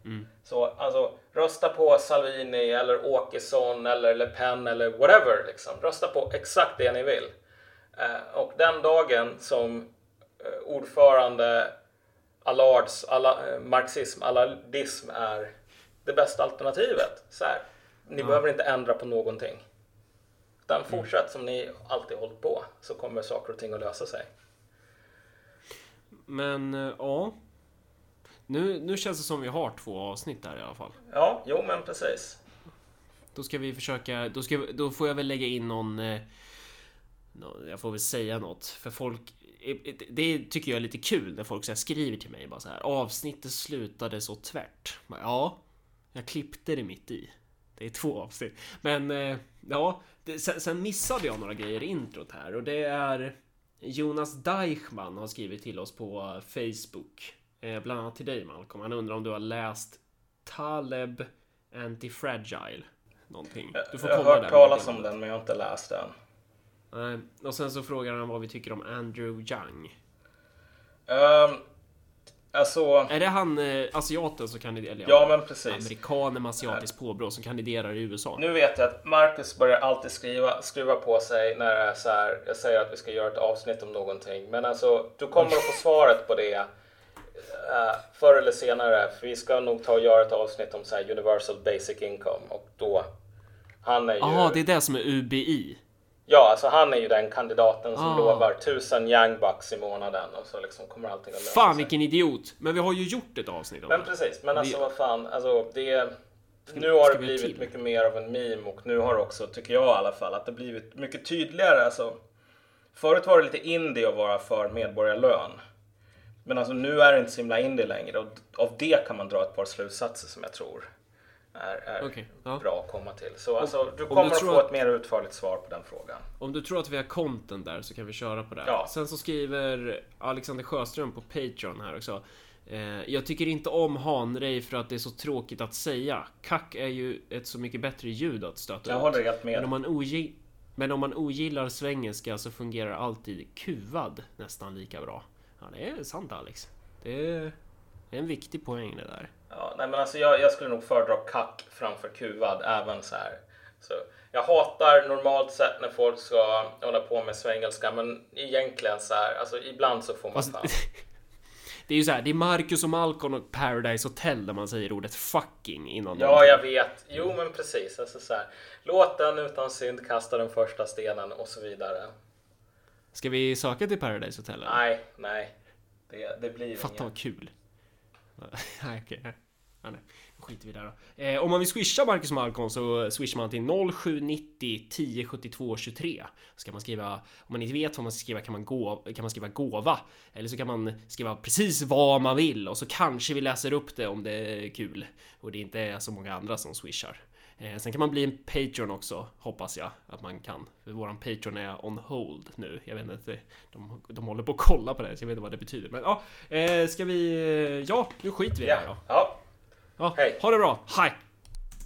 S1: Mm. Så alltså rösta på Salvini eller Åkesson eller Le Pen eller whatever liksom. Rösta på exakt det ni vill. Eh, och den dagen som eh, ordförande Allards alla, eh, marxism, allardism är det bästa alternativet. Så här, ni ja. behöver inte ändra på någonting. Utan mm. fortsätt som ni alltid hållit på så kommer saker och ting att lösa sig.
S2: Men eh, ja. Nu, nu känns det som vi har två avsnitt där i alla fall.
S1: Ja, jo men precis.
S2: Då ska vi försöka, då, ska, då får jag väl lägga in någon... Eh, jag får väl säga något, för folk... Det tycker jag är lite kul när folk så skriver till mig bara så här. Avsnittet slutade så tvärt. Ja, jag klippte det mitt i. Det är två avsnitt. Men eh, ja, det, sen, sen, missade jag några grejer i introt här och det är Jonas Deichman har skrivit till oss på Facebook. Eh, bland annat till dig Malcolm. Han undrar om du har läst Taleb Antifragile. Någonting.
S1: Du får jag har hört talas om den men jag har inte läst den.
S2: Nej, och sen så frågar han vad vi tycker om Andrew Young.
S1: Um, Alltså...
S2: Är det han eh, asiaten som kandiderar?
S1: Ja, men precis.
S2: Amerikanen med asiatiskt påbrå som kandiderar i USA.
S1: Nu vet jag att Marcus börjar alltid skriva, skruva på sig när det är så här, jag säger att vi ska göra ett avsnitt om någonting. Men alltså, du kommer att få svaret på det uh, förr eller senare. För vi ska nog ta och göra ett avsnitt om så här Universal Basic Income och då han är ju...
S2: Jaha, det är det som är UBI?
S1: Ja, alltså han är ju den kandidaten som ah. lovar tusen young bucks i månaden och så liksom kommer allting att lösa
S2: Fan sig. vilken idiot! Men vi har ju gjort ett avsnitt om
S1: Men det. precis, men alltså vi... vad fan, alltså det... Nu har det blivit mycket mer av en meme och nu har också, tycker jag i alla fall, att det blivit mycket tydligare. Alltså, förut var det lite indie att vara för medborgarlön. Men alltså nu är det inte så himla indie längre och av det kan man dra ett par slutsatser som jag tror är, är okay, ja. bra att komma till. Så alltså, du kommer du att få ett mer utförligt svar på den frågan.
S2: Om du tror att vi har content där så kan vi köra på det. Ja. Sen så skriver Alexander Sjöström på Patreon här också. Eh, jag tycker inte om hanrej för att det är så tråkigt att säga. Kack är ju ett så mycket bättre ljud att stöta
S1: Jag ut. håller helt med.
S2: Men om man ogillar men om man ogillar svengelska så fungerar alltid kuvad nästan lika bra. Ja, det är sant Alex. Det är en viktig poäng det där.
S1: Ja, nej men alltså jag, jag skulle nog föredra kack framför kuvad även så här. Så jag hatar normalt sett när folk ska hålla på med svengelska, men egentligen så här, alltså ibland så får man alltså, fan.
S2: Det är ju så här, det är Marcus och Malcolm och Paradise Hotel där man säger ordet fucking innan.
S1: Ja, jag vet. Jo, men precis. Alltså så här, låt den utan synd kasta den första stenen och så vidare.
S2: Ska vi söka till Paradise Hotel?
S1: Eller? Nej, nej. Det, det blir
S2: Fatta vad kul. nej, okej. Okay. Ja, nej. skiter vi där då. Eh, om man vill swisha Marcus Malcolm så swishar man till 0790 1072 23. Ska man skriva, om man inte vet vad man ska skriva kan man, gå, kan man skriva gåva. Eller så kan man skriva precis vad man vill och så kanske vi läser upp det om det är kul. Och det inte är så många andra som swishar. Eh, sen kan man bli en Patreon också, hoppas jag att man kan. För våran Patreon är on hold nu. Jag vet inte, de, de håller på att kolla på det, så jag vet inte vad det betyder. Men ja, eh, ska vi... Ja, nu skiter vi i det här då.
S1: Ja.
S2: Ja, Hej. Ha det bra. Hej.